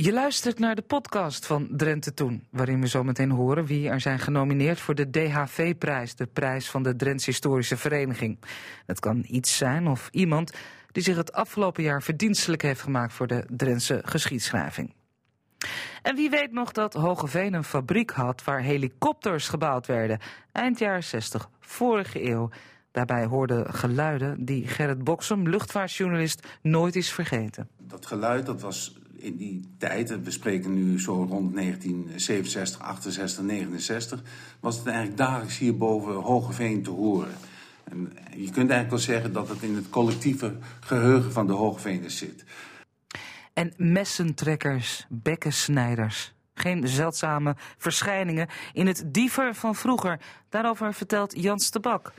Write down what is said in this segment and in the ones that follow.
Je luistert naar de podcast van Drenthe Toen, waarin we zo meteen horen wie er zijn genomineerd voor de DHV-prijs, de prijs van de Drentse Historische Vereniging. Het kan iets zijn of iemand die zich het afgelopen jaar verdienstelijk heeft gemaakt voor de Drentse geschiedschrijving. En wie weet nog dat Hogeveen een fabriek had waar helikopters gebouwd werden, eind jaren 60, vorige eeuw. Daarbij hoorden geluiden die Gerrit Boksem, luchtvaartjournalist, nooit is vergeten. Dat geluid dat was in die tijd, we spreken nu zo rond 1967, 68, 69, was het eigenlijk dagelijks hier boven Hogeveen te horen. En je kunt eigenlijk wel zeggen dat het in het collectieve geheugen van de Hogeveeners zit. En messentrekkers, bekkensnijders. Geen zeldzame verschijningen in het diever van vroeger. Daarover vertelt Jans de Bak.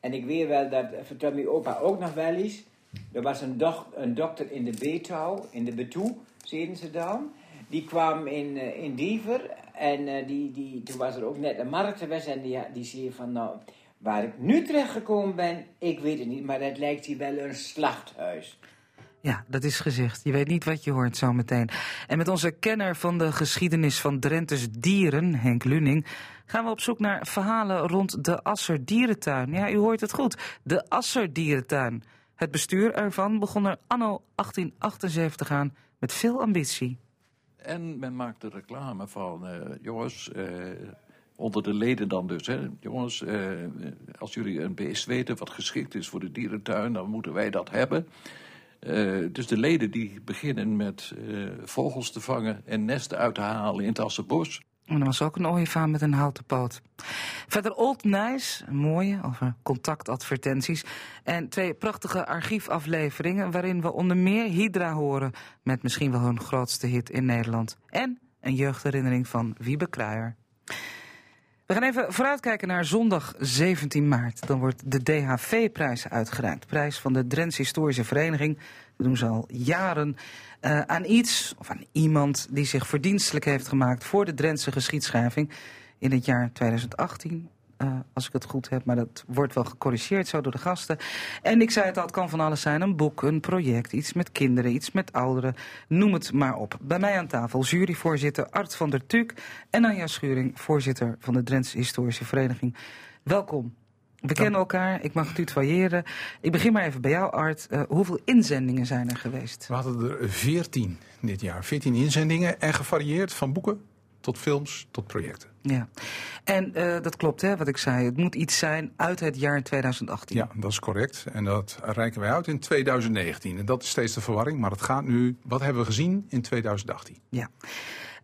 En ik weet wel, dat vertelt mijn opa ook nog wel eens. Er was een, een dokter in de Beetouw, in de Betoe, Die kwam in, uh, in Diever en uh, die, die, toen was er ook net een markt geweest en die, die zei van nou, waar ik nu terecht gekomen ben, ik weet het niet, maar het lijkt hier wel een slachthuis. Ja, dat is gezegd. Je weet niet wat je hoort zometeen. En met onze kenner van de geschiedenis van Drenthe's dieren, Henk Luning, gaan we op zoek naar verhalen rond de Asser Dierentuin. Ja, u hoort het goed. De Asser Dierentuin. Het bestuur ervan begon er anno 1878 aan met veel ambitie. En men maakte reclame van, uh, jongens, uh, onder de leden dan dus. Hè. Jongens, uh, als jullie een beest weten wat geschikt is voor de dierentuin, dan moeten wij dat hebben. Dus de leden die beginnen met vogels te vangen en nesten uit te halen in het Assenbos. En er was ook een ooievaar met een houten poot. Verder Old Nice, een mooie, over contactadvertenties. En twee prachtige archiefafleveringen waarin we onder meer Hydra horen... met misschien wel hun grootste hit in Nederland. En een jeugdherinnering van Wiebe Kruijer. We gaan even vooruitkijken naar zondag 17 maart. Dan wordt de DHV-prijs uitgereikt. Prijs van de Drents Historische Vereniging. Doen ze al jaren. Uh, aan iets of aan iemand die zich verdienstelijk heeft gemaakt voor de Drentse geschiedschrijving in het jaar 2018. Uh, als ik het goed heb, maar dat wordt wel gecorrigeerd zo door de gasten. En ik zei het al, het kan van alles zijn. Een boek, een project, iets met kinderen, iets met ouderen. Noem het maar op. Bij mij aan tafel juryvoorzitter Art van der Tuk en Anja Schuring, voorzitter van de Drentse Historische Vereniging. Welkom. We kennen elkaar, ik mag het tutoyeren. Ik begin maar even bij jou, Art. Uh, hoeveel inzendingen zijn er geweest? We hadden er veertien dit jaar. Veertien inzendingen en gevarieerd van boeken tot films tot projecten. Ja, en uh, dat klopt hè, wat ik zei. Het moet iets zijn uit het jaar 2018. Ja, dat is correct. En dat reiken wij uit in 2019. En dat is steeds de verwarring. Maar het gaat nu, wat hebben we gezien in 2018? Ja.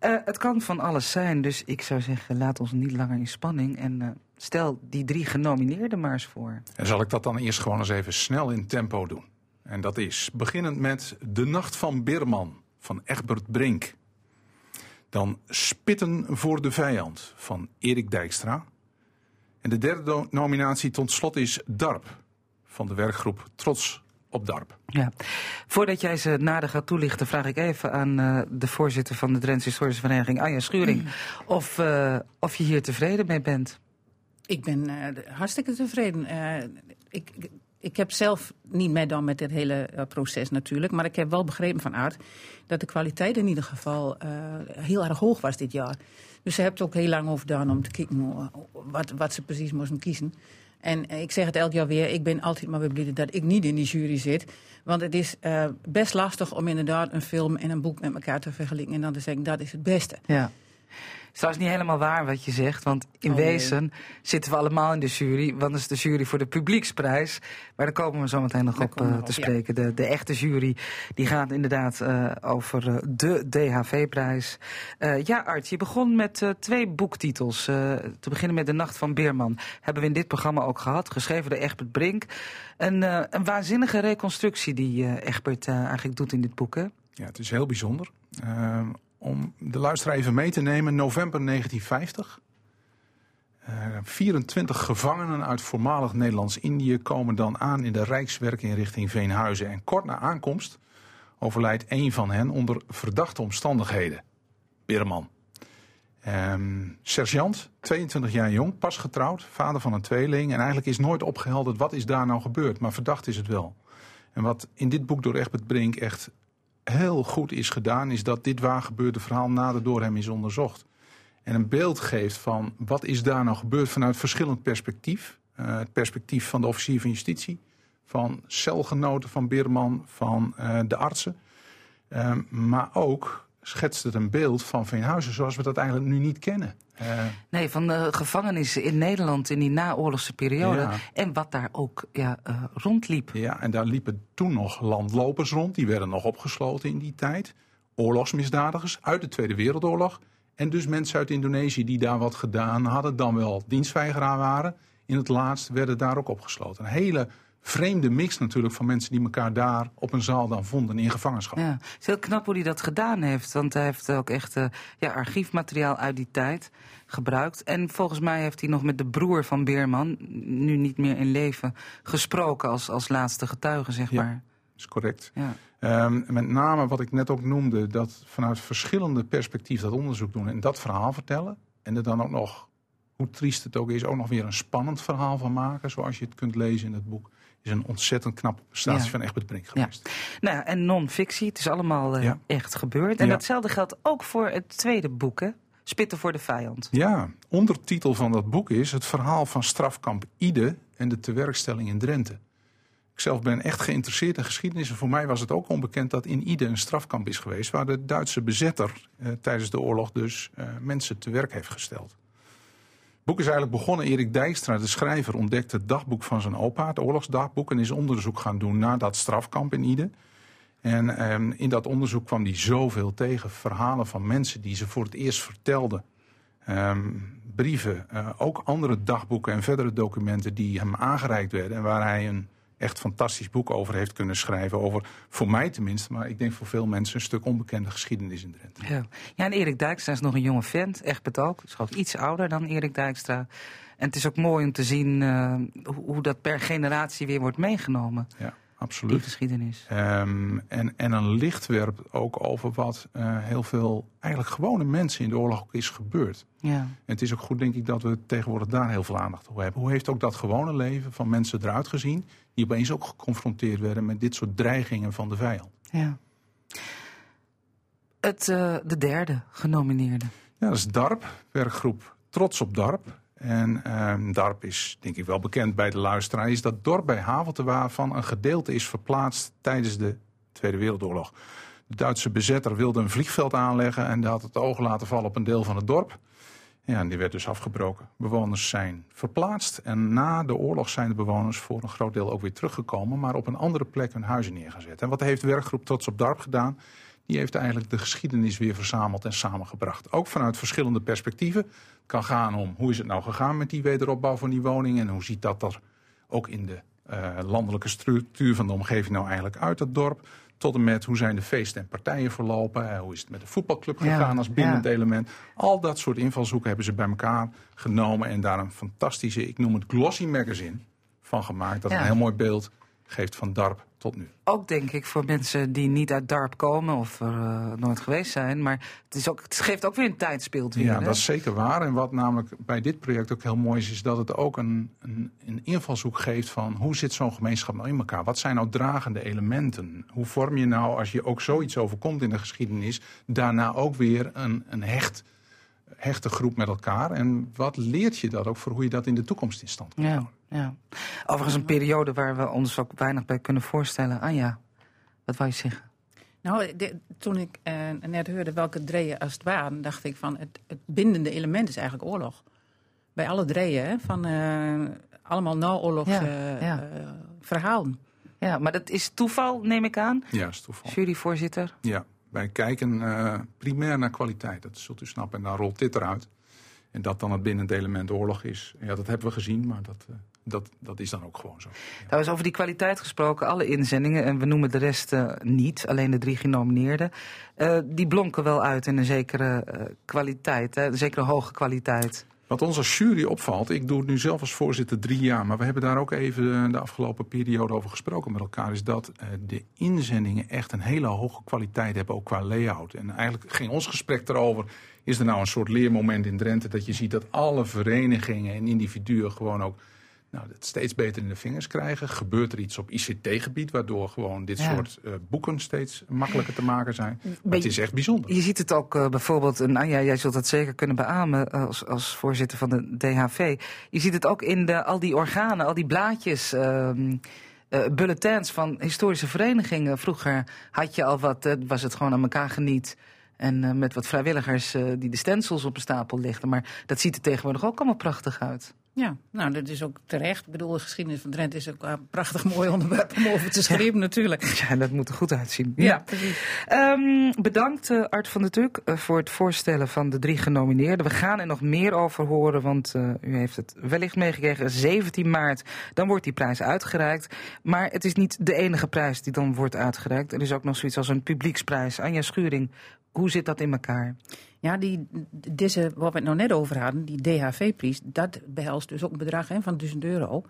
Uh, het kan van alles zijn, dus ik zou zeggen, laat ons niet langer in spanning. En stel die drie genomineerden maar eens voor. En zal ik dat dan eerst gewoon eens even snel in tempo doen. En dat is beginnend met De Nacht van Birman van Egbert Brink. Dan Spitten voor de Vijand van Erik Dijkstra. En de derde nominatie tot slot is Darp van de werkgroep Trots op Darp. Ja. Voordat jij ze nader gaat toelichten, vraag ik even aan uh, de voorzitter van de Drentse Historische Vereniging, Anja Schuring, mm. of, uh, of je hier tevreden mee bent. Ik ben uh, hartstikke tevreden. ik, ik heb zelf niet mee dan met dit hele uh, proces natuurlijk. Maar ik heb wel begrepen van dat de kwaliteit in ieder geval heel erg hoog was dit jaar. Dus ze hebben er ook heel lang over gedaan om te kijken wat, wat ze precies moesten kiezen. En ik zeg het elk jaar weer, ik ben altijd maar weer blij dat ik niet in die jury zit. Want het is best lastig om inderdaad een film en een boek met elkaar te vergelijken. En dan te zeggen, dat is het beste. Ja is trouwens niet helemaal waar wat je zegt. Want in oh, wezen nee. zitten we allemaal in de jury. Want dat is de jury voor de publieksprijs. Maar daar komen we zo meteen nog op uh, te spreken. Ja. De, de echte jury die gaat inderdaad uh, over uh, de DHV-prijs. ja, Art, je begon met twee boektitels. te beginnen met De Nacht van Beerman. Hebben we in dit programma ook gehad. Geschreven door Egbert Brink. Een, een waanzinnige reconstructie die Egbert eigenlijk doet in dit boek. Hè? Ja, het is heel bijzonder. Ehm, om de luisteraar even mee te nemen, november 1950. Uh, 24 gevangenen uit voormalig Nederlands-Indië komen dan aan in de Rijkswerkinrichting Veenhuizen. En kort na aankomst overlijdt een van hen onder verdachte omstandigheden. Beerman. Um, sergeant, 22 jaar jong, pas getrouwd, vader van een tweeling. En eigenlijk is nooit opgehelderd wat is daar nou gebeurd, maar verdacht is het wel. En wat in dit boek door Egbert Brink echt heel goed is gedaan, is dat dit waar gebeurde verhaal nader door hem is onderzocht. En een beeld geeft van wat is daar nou gebeurd vanuit verschillend perspectief. Uh, het perspectief van de officier van justitie, van celgenoten van Beerman, van uh, de artsen. Uh, maar ook schetst het een beeld van Veenhuizen zoals we dat eigenlijk nu niet kennen. Uh, nee, van de gevangenissen in Nederland in die naoorlogse periode. Ja. En wat daar ook ja, uh, rondliep. Ja, en daar liepen toen nog landlopers rond. Die werden nog opgesloten in die tijd. Oorlogsmisdadigers uit de Tweede Wereldoorlog. En dus mensen uit Indonesië die daar wat gedaan hadden, dan wel dienstweigeraar waren. In het laatst werden daar ook opgesloten. Een hele vreemde mix natuurlijk van mensen die elkaar daar op een zaal dan vonden in gevangenschap. Ja, het is heel knap hoe hij dat gedaan heeft. Want hij heeft ook echt uh, ja, archiefmateriaal uit die tijd gebruikt. En volgens mij heeft hij nog met de broer van Beerman, nu niet meer in leven, gesproken als, als laatste getuige, zeg ja, maar. is correct. Ja. Um, met name wat ik net ook noemde, dat vanuit verschillende perspectieven dat onderzoek doen en dat verhaal vertellen. En er dan ook nog, hoe triest het ook is, ook nog weer een spannend verhaal van maken, zoals je het kunt lezen in het boek is een ontzettend knappe prestatie Ja. van Egbert Brink geweest. Nou, ja, en non-fictie, het is allemaal eh, Ja. echt gebeurd. En datzelfde geldt ook voor het tweede boek, hè? Spitten voor de vijand. Ja, ondertitel van dat boek is het verhaal van strafkamp Ide en de tewerkstelling in Drenthe. Ik zelf ben echt geïnteresseerd in geschiedenis en voor mij was het ook onbekend dat in Ide een strafkamp is geweest waar de Duitse bezetter eh, tijdens de oorlog dus eh, mensen te werk heeft gesteld. Boek is eigenlijk begonnen. Erik Dijkstra, de schrijver, ontdekte het dagboek van zijn opa, het oorlogsdagboek, en is onderzoek gaan doen naar dat strafkamp in Ide. En ehm, in dat onderzoek kwam hij zoveel tegen. Verhalen van mensen die ze voor het eerst vertelden. Ehm, brieven, eh, ook andere dagboeken en verdere documenten die hem aangereikt werden. En waar hij een echt fantastisch boek over heeft kunnen schrijven. Over, voor mij tenminste, maar ik denk voor veel mensen, een stuk onbekende geschiedenis in Drenthe. Ja. ja, en Erik Dijkstra is nog een jonge vent, Egbert ook. Is ook iets ouder dan Erik Dijkstra. En het is ook mooi om te zien eh, hoe, dat per generatie weer wordt meegenomen, Ja, die absoluut. geschiedenis. Ehm, en, en een licht werpt ook over wat eh, heel veel eigenlijk gewone mensen in de oorlog ook is gebeurd. Ja. En het is ook goed, denk ik, dat we tegenwoordig daar heel veel aandacht voor hebben. Hoe heeft ook dat gewone leven van mensen eruit gezien, die opeens ook geconfronteerd werden met dit soort dreigingen van de vijand? ja. Het, eh, de derde genomineerde. Ja, dat is DARP, werkgroep Trots op DARP. En ehm, DARP is denk ik wel bekend bij de luisteraar. Is dat dorp bij Havelte waarvan een gedeelte is verplaatst tijdens de Tweede Wereldoorlog. De Duitse bezetter wilde een vliegveld aanleggen en die had het oog laten vallen op een deel van het dorp. Ja, en die werd dus afgebroken. Bewoners zijn verplaatst en na de oorlog zijn de bewoners voor een groot deel ook weer teruggekomen, maar op een andere plek hun huizen neergezet. En wat heeft werkgroep Trots op DARP gedaan? Die heeft eigenlijk de geschiedenis weer verzameld en samengebracht. Ook vanuit verschillende perspectieven. Het kan gaan om hoe is het nou gegaan met die wederopbouw van die woningen en hoe ziet dat er ook in de eh, landelijke structuur van de omgeving nou eigenlijk uit het dorp. Tot en met hoe zijn de feesten en partijen verlopen. eh, hoe is het met de voetbalclub Ja, gegaan als bindend ja. element. Al dat soort invalshoeken hebben ze bij elkaar genomen. En daar een fantastische, ik noem het glossy magazine van gemaakt. Dat Ja. een heel mooi beeld geeft van DARP tot nu. Ook denk ik voor mensen die niet uit Darp komen of er eh, nooit geweest zijn. Maar het, is ook, het geeft ook weer een tijdsbeeld weer. Ja, hè? dat is zeker waar. En wat namelijk bij dit project ook heel mooi is, is dat het ook een, een, een invalshoek geeft van hoe zit zo'n gemeenschap nou in elkaar? Wat zijn nou dragende elementen? Hoe vorm je nou, als je ook zoiets overkomt in de geschiedenis, daarna ook weer een, een hecht, hechte groep met elkaar? En wat leert je dat ook voor hoe je dat in de toekomst in stand houden? ja. Overigens een periode waar we ons ook weinig bij kunnen voorstellen. Anja, wat wou je zeggen? Nou, de- toen ik eh, net hoorde welke dreeën als het waren, dacht ik van het, het bindende element is eigenlijk oorlog. Bij alle dreeën, hè, van eh, allemaal naoorlogs Ja, eh, ja. verhalen. Ja, maar dat is toeval, neem ik aan. Ja, is toeval. Juryvoorzitter. Ja, wij kijken eh, primair naar kwaliteit. Dat zult u snappen. En dan rolt dit eruit. En dat dan het bindend element oorlog is. Ja, dat hebben we gezien, maar dat, eh, dat, dat is dan ook gewoon zo. Daar is over die kwaliteit gesproken, alle inzendingen, en we noemen de rest eh, niet, alleen de drie genomineerden, eh, die blonken wel uit in een zekere eh, kwaliteit, hè, een zekere hoge kwaliteit. Wat ons als jury opvalt, ik doe het nu zelf als voorzitter drie jaar, maar we hebben daar ook even de afgelopen periode over gesproken met elkaar, is dat de inzendingen echt een hele hoge kwaliteit hebben, ook qua layout. En eigenlijk ging ons gesprek erover, is er nou een soort leermoment in Drenthe dat je ziet dat alle verenigingen en individuen gewoon ook Nou, dat steeds beter in de vingers krijgen. Gebeurt er iets op ICT-gebied, waardoor gewoon dit Ja. soort eh, boeken steeds makkelijker te maken zijn. Maar het is echt bijzonder. Je ziet het ook eh, bijvoorbeeld, en Anja, jij zult dat zeker kunnen beamen eh, als, als voorzitter van de DHV. Je ziet het ook in de, al die organen, al die blaadjes, ehm, eh, bulletins van historische verenigingen. Vroeger had je al wat, was het gewoon aan elkaar geniet. En met wat vrijwilligers die de stencils op een stapel lichten. Maar dat ziet er tegenwoordig ook allemaal prachtig uit. Ja, nou, dat is ook terecht. Ik bedoel, de geschiedenis van Drenthe is ook een prachtig mooi onderwerp om over te schrijven, natuurlijk. Ja, dat moet er goed uitzien. Ja, precies. Ehm, bedankt eh, Art van der Tuk eh, voor het voorstellen van de drie genomineerden. We gaan er nog meer over horen, want eh, u heeft het wellicht meegekregen. 17 maart, dan wordt die prijs uitgereikt. Maar het is niet de enige prijs die dan wordt uitgereikt. Er is ook nog zoiets als een publieksprijs. Anja Schuring, hoe zit dat in elkaar? Ja, die, deze, waar we het nou net over hadden, die DHV-prijs, dat behelst dus ook een bedrag hè, van 1000 euro.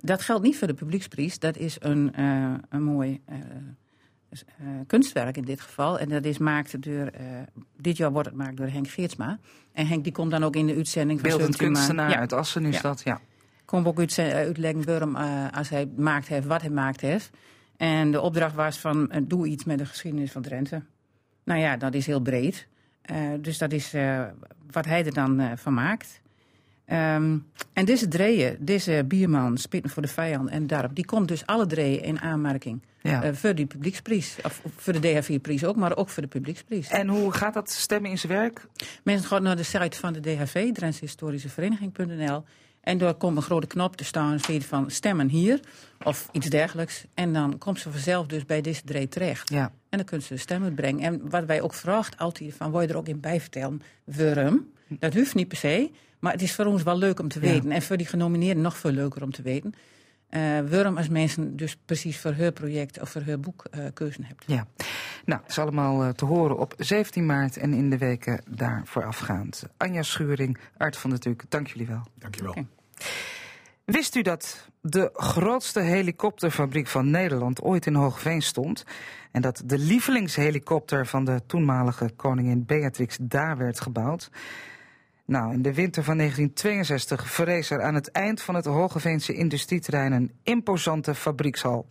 Dat geldt niet voor de publieksprijs, dat is een, eh, een mooi eh, eh, kunstwerk in dit geval. En dat is maakt door, dit jaar wordt het gemaakt door Henk Geertsma. En Henk die komt dan ook in de uitzending van Beeldend 17 maart. kunstenaar Ja. uit Assen is Ja. dat, ja. Kom ook uit, eh, als hij maakt heeft, wat hij maakt heeft. En de opdracht was van doe iets met de geschiedenis van Drenthe. Nou ja, dat is heel breed. Eh, dus dat is eh, wat hij er dan eh, van maakt. Ehm, en deze drieën, deze bierman, Spitten voor de Vijand en Darp, die komt dus alle drieën in aanmerking ja. voor die publieksprijs. Of voor de DHV-prijs ook, maar ook voor de publieksprijs. En hoe gaat dat stemmen in zijn werk? Mensen gaan naar de site van de DHV, Drentse Historische Vereniging.nl. En daar komt een grote knop te staan en ziet van stemmen hier of iets dergelijks. En dan komt ze vanzelf dus bij deze drie terecht. Ja. En dan kunnen ze de stem uitbrengen. En wat wij ook vragen altijd van, wil je er ook in bijvertellen? Waarom? Dat hoeft niet per se, maar het is voor ons wel leuk om te Ja. weten. En voor die genomineerden nog veel leuker om te weten. Eh waarom als mensen dus precies voor hun project of voor hun boek eh keuze hebben. Ja, nou, het is allemaal eh, te horen op 17 maart en in de weken daar voorafgaand. Anja Schuring, Art van der Tuk, dank jullie wel. Dankjewel. Oké. Wist u dat de grootste helikopterfabriek van Nederland ooit in Hoogveen stond? En dat de lievelingshelikopter van de toenmalige koningin Beatrix daar werd gebouwd? Nou, in de winter van 1962 verrees er aan het eind van het Hogeveense industrieterrein een imposante fabriekshal.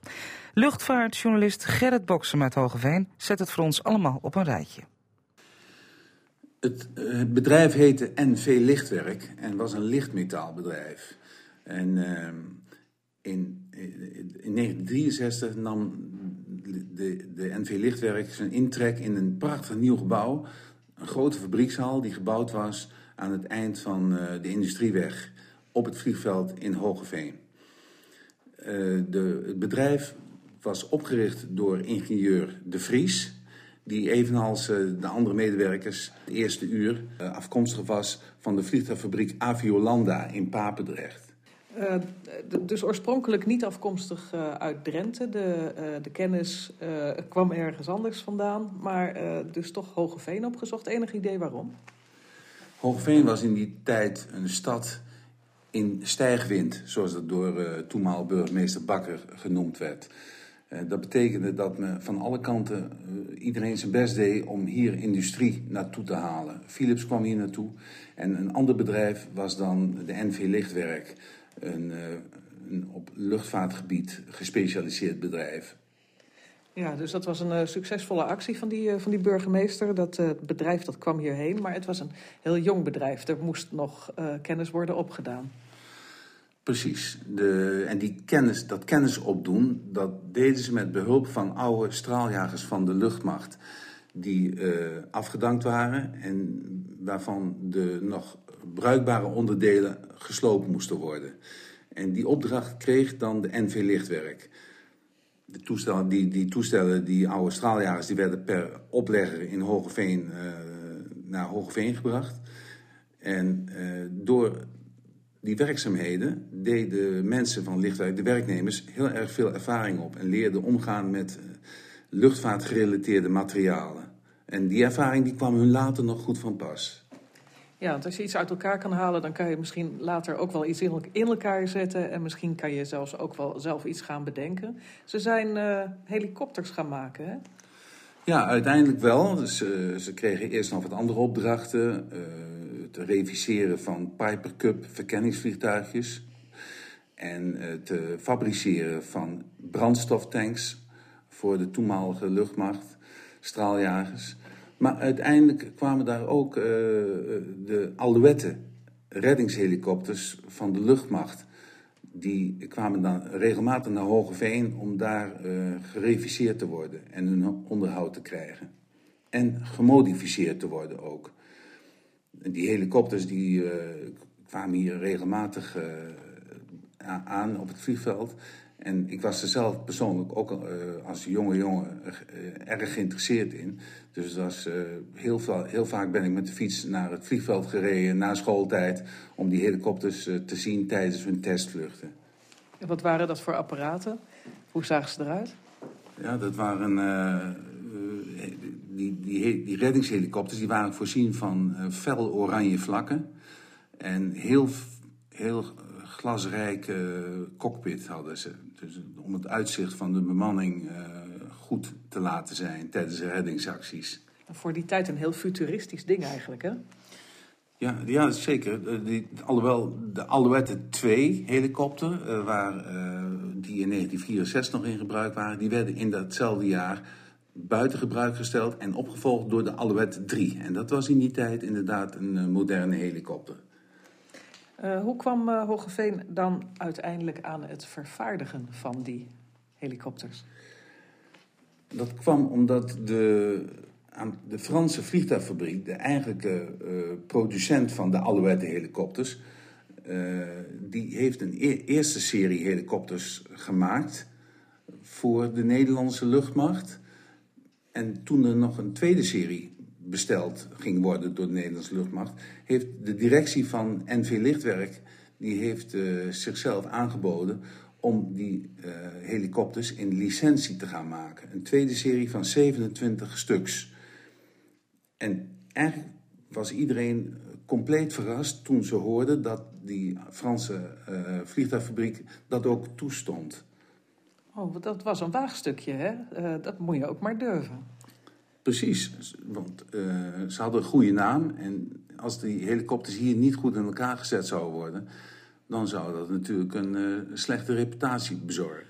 Luchtvaartjournalist Gerrit Boksem uit Hogeveen zet het voor ons allemaal op een rijtje. Het, eh, het bedrijf heette NV Lichtwerk en was een lichtmetaalbedrijf. En ehm, in, in 1963 nam de, de NV Lichtwerk zijn intrek in een prachtig nieuw gebouw. Een grote fabriekshal die gebouwd was aan het eind van eh, de Industrieweg op het vliegveld in Hogeveen. Eh, de, het bedrijf was opgericht door ingenieur De Vries, die evenals eh, de andere medewerkers het eerste uur afkomstig was van de vliegtuigfabriek Aviolanda in Papendrecht. Eh, dus oorspronkelijk niet afkomstig eh, uit Drenthe. De, eh, de kennis kwam ergens anders vandaan, maar dus toch Hogeveen opgezocht. Enig idee waarom? Hoogveen was in die tijd een stad in stijgwind, zoals dat door toenmaal burgemeester Bakker genoemd werd. Dat betekende dat men van alle kanten iedereen zijn best deed om hier industrie naartoe te halen. Philips kwam hier naartoe en een ander bedrijf was dan de NV Lichtwerk, een, eh, een op luchtvaartgebied gespecialiseerd bedrijf. Ja, dus dat was een eh, succesvolle actie van die, eh, van die burgemeester. Dat bedrijf dat kwam hierheen, maar het was een heel jong bedrijf. Er moest nog kennis worden opgedaan. Precies. De, en die kennis, dat kennis opdoen, dat deden ze met behulp van oude straaljagers van de luchtmacht. Die afgedankt waren en waarvan de nog bruikbare onderdelen gesloopt moesten worden. En die opdracht kreeg dan de NV Lichtwerk. De toestellen, die, die toestellen, die oude straaljagers, die werden per oplegger in Hogeveen eh, naar Hogeveen gebracht. En eh, door die werkzaamheden deden mensen van Lichtwerk, de werknemers, heel erg veel ervaring op. En leerden omgaan met eh, luchtvaartgerelateerde materialen. En die ervaring die kwam hun later nog goed van pas. Ja, want als je iets uit elkaar kan halen, dan kan je misschien later ook wel iets in, elkaar zetten. En misschien kan je zelfs ook wel zelf iets gaan bedenken. Ze zijn eh, helikopters gaan maken, hè? Ja, uiteindelijk wel. Dus, eh, ze kregen eerst nog wat andere opdrachten. eh, het reviseren van Piper Cup verkenningsvliegtuigjes. en te fabriceren van brandstoftanks voor de toenmalige luchtmacht, straaljagers. Maar uiteindelijk kwamen daar ook uh, de Alouette reddingshelikopters van de luchtmacht. Die kwamen dan regelmatig naar Hogeveen om daar uh, gereviseerd te worden en hun onderhoud te krijgen. En gemodificeerd te worden ook. Die helikopters die, kwamen hier regelmatig aan op het vliegveld. En ik was er zelf persoonlijk ook als jonge jongen erg geïnteresseerd in. Dus uh, heel, heel, vaak ben ik met de fiets naar het vliegveld gereden na schooltijd... om die helikopters te zien tijdens hun testvluchten. En wat waren dat voor apparaten? Hoe zagen ze eruit? Ja, dat waren... die, die, die, reddingshelikopters die waren voorzien van fel oranje vlakken. En heel, heel glasrijke cockpit hadden ze. Dus om het uitzicht van de bemanning goed te laten zijn tijdens de reddingsacties. Voor die tijd een heel futuristisch ding eigenlijk, hè? Ja, ja zeker. Die, alhoewel de Alouette 2 helikopter, uh, waar, uh, die in 1964 nog in gebruik waren, die werden in datzelfde jaar buiten gebruik gesteld en opgevolgd door de Alouette 3. En dat was in die tijd inderdaad een moderne helikopter. Hoe kwam Hogeveen dan uiteindelijk aan het vervaardigen van die helikopters? Dat kwam omdat de, de Franse vliegtuigfabriek, de eigenlijke uh, producent van de Alouette helikopters, die heeft een e eerste serie helikopters gemaakt voor de Nederlandse luchtmacht. En toen er nog een tweede serie besteld ging worden door de Nederlandse luchtmacht, heeft de directie van NV Lichtwerk die heeft uh, zichzelf aangeboden om die uh, helikopters in licentie te gaan maken. Een tweede serie van 27 stuks. En eigenlijk was iedereen compleet verrast toen ze hoorden dat die Franse uh, vliegtuigfabriek dat ook toestond. Oh, dat was een waagstukje, hè? dat moet je ook maar durven. Precies, want ze hadden een goede naam. En als die helikopters hier niet goed in elkaar gezet zouden worden, dan zou dat natuurlijk een uh, slechte reputatie bezorgen.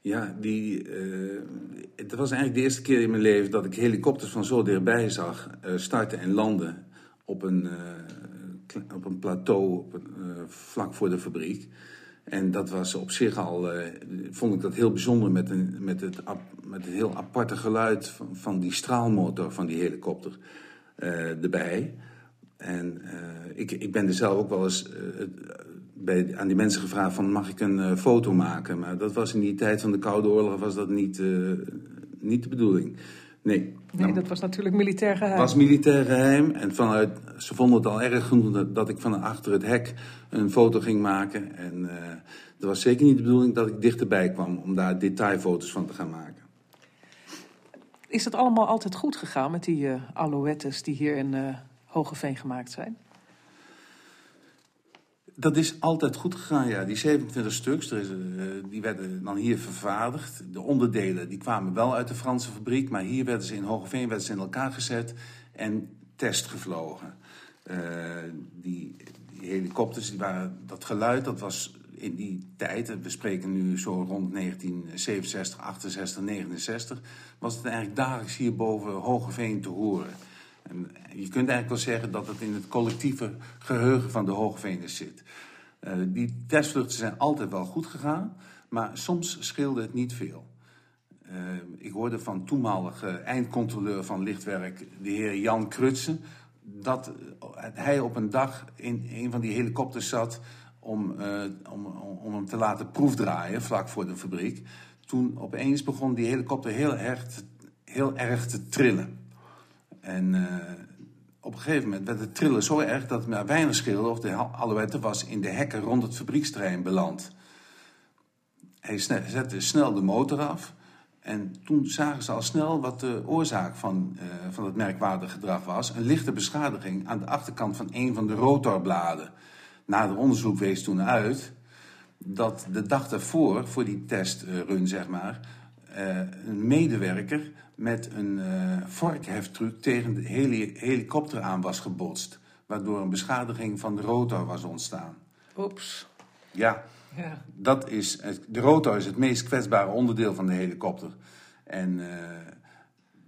Ja, die, uh, het was eigenlijk de eerste keer in mijn leven dat ik helikopters van zo dichtbij zag starten en landen op een, op een plateau op een, vlak voor de fabriek. En dat was op zich al, vond ik dat heel bijzonder met, een, met, het, met het heel aparte geluid van, van die straalmotor van die helikopter erbij. En ik, ik ben er zelf ook wel eens bij, aan die mensen gevraagd van mag ik een foto maken. Maar dat was in die tijd van de Koude Oorlog was dat niet, niet de bedoeling. Nee. Nee, nou, dat was natuurlijk militair geheim. was militair geheim. En vanuit, ze vonden het al erg genoeg dat, dat ik van achter het hek een foto ging maken. En uh, dat was zeker niet de bedoeling dat ik dichterbij kwam om daar detailfoto's van te gaan maken. Is het allemaal altijd goed gegaan met die uh, alouettes die hier in uh, Hogeveen gemaakt zijn? Dat is altijd goed gegaan, ja. Die 27 stuks, is, uh, die werden dan hier vervaardigd. De onderdelen die kwamen wel uit de Franse fabriek, maar hier werden ze in Hogeveen werden ze in elkaar gezet en testgevlogen. Uh, die, die, helikopters, die waren, dat geluid, dat was in die tijd, we spreken nu zo rond 1967, 68, 69, was het eigenlijk dagelijks hier boven Hogeveen te horen. Je kunt eigenlijk wel zeggen dat het in het collectieve geheugen van de Hoogveeners zit. Uh, die testvluchten zijn altijd wel goed gegaan, maar soms scheelde het niet veel. Uh, ik hoorde van toenmalige eindcontroleur van lichtwerk, de heer Jan Krutsen, dat hij op een dag in een van die helikopters zat om, om, om hem te laten proefdraaien vlak voor de fabriek. Toen opeens begon die helikopter heel erg, heel erg te trillen. En uh, op een gegeven moment werd het trillen zo erg dat het maar weinig scheelde of de alouette was in de hekken rond het fabrieksterrein beland. Hij zette snel de motor af en toen zagen ze al snel wat de oorzaak van, uh, van het merkwaardige gedrag was. Een lichte beschadiging aan de achterkant van een van de rotorbladen. Nader onderzoek wees toen uit dat de dag daarvoor, voor die testrun zeg maar, uh, een medewerker met een uh, vorkheftruc tegen de heli helikopter aan was gebotst. Waardoor een beschadiging van de rotor was ontstaan. Oeps. Ja, Ja. Dat is, het- de rotor is het meest kwetsbare onderdeel van de helikopter. En eh,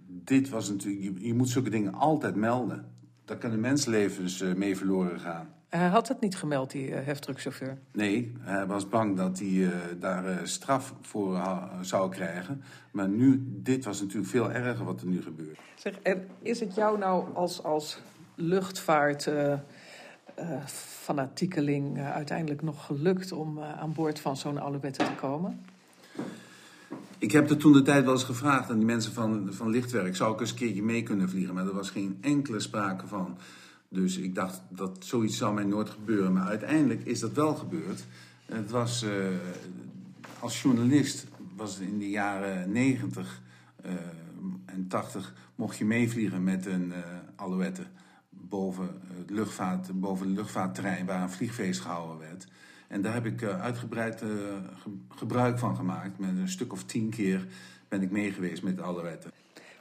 dit was natuurlijk, je, je moet zulke dingen altijd melden. Daar kunnen mensenlevens eh, mee verloren gaan. Hij had het niet gemeld, die eh, heftruckchauffeur. Nee, hij was bang dat hij eh, daar eh, straf voor zou krijgen. Maar nu, dit was natuurlijk veel erger wat er nu gebeurt. Zeg, en is het jou nou als, als luchtvaart... eh, eh, fanatiekeling eh, uiteindelijk nog gelukt om eh, aan boord van zo'n Alouette te komen? Ik heb er toen de tijd wel eens gevraagd aan die mensen van, van Lichtwerk... zou ik eens een keertje mee kunnen vliegen? Maar er was geen enkele sprake van. Dus ik dacht, dat zoiets zou mij nooit gebeuren. Maar uiteindelijk is dat wel gebeurd. Het was, eh, als journalist was het in de jaren 90 eh, en 80... mocht je meevliegen met een eh Alouette boven, het luchtvaart, boven het luchtvaartterrein... waar een vliegfeest gehouden werd... En daar heb ik uitgebreid ge- gebruik van gemaakt. Met een stuk of tien keer ben ik meegeweest met de Alouette.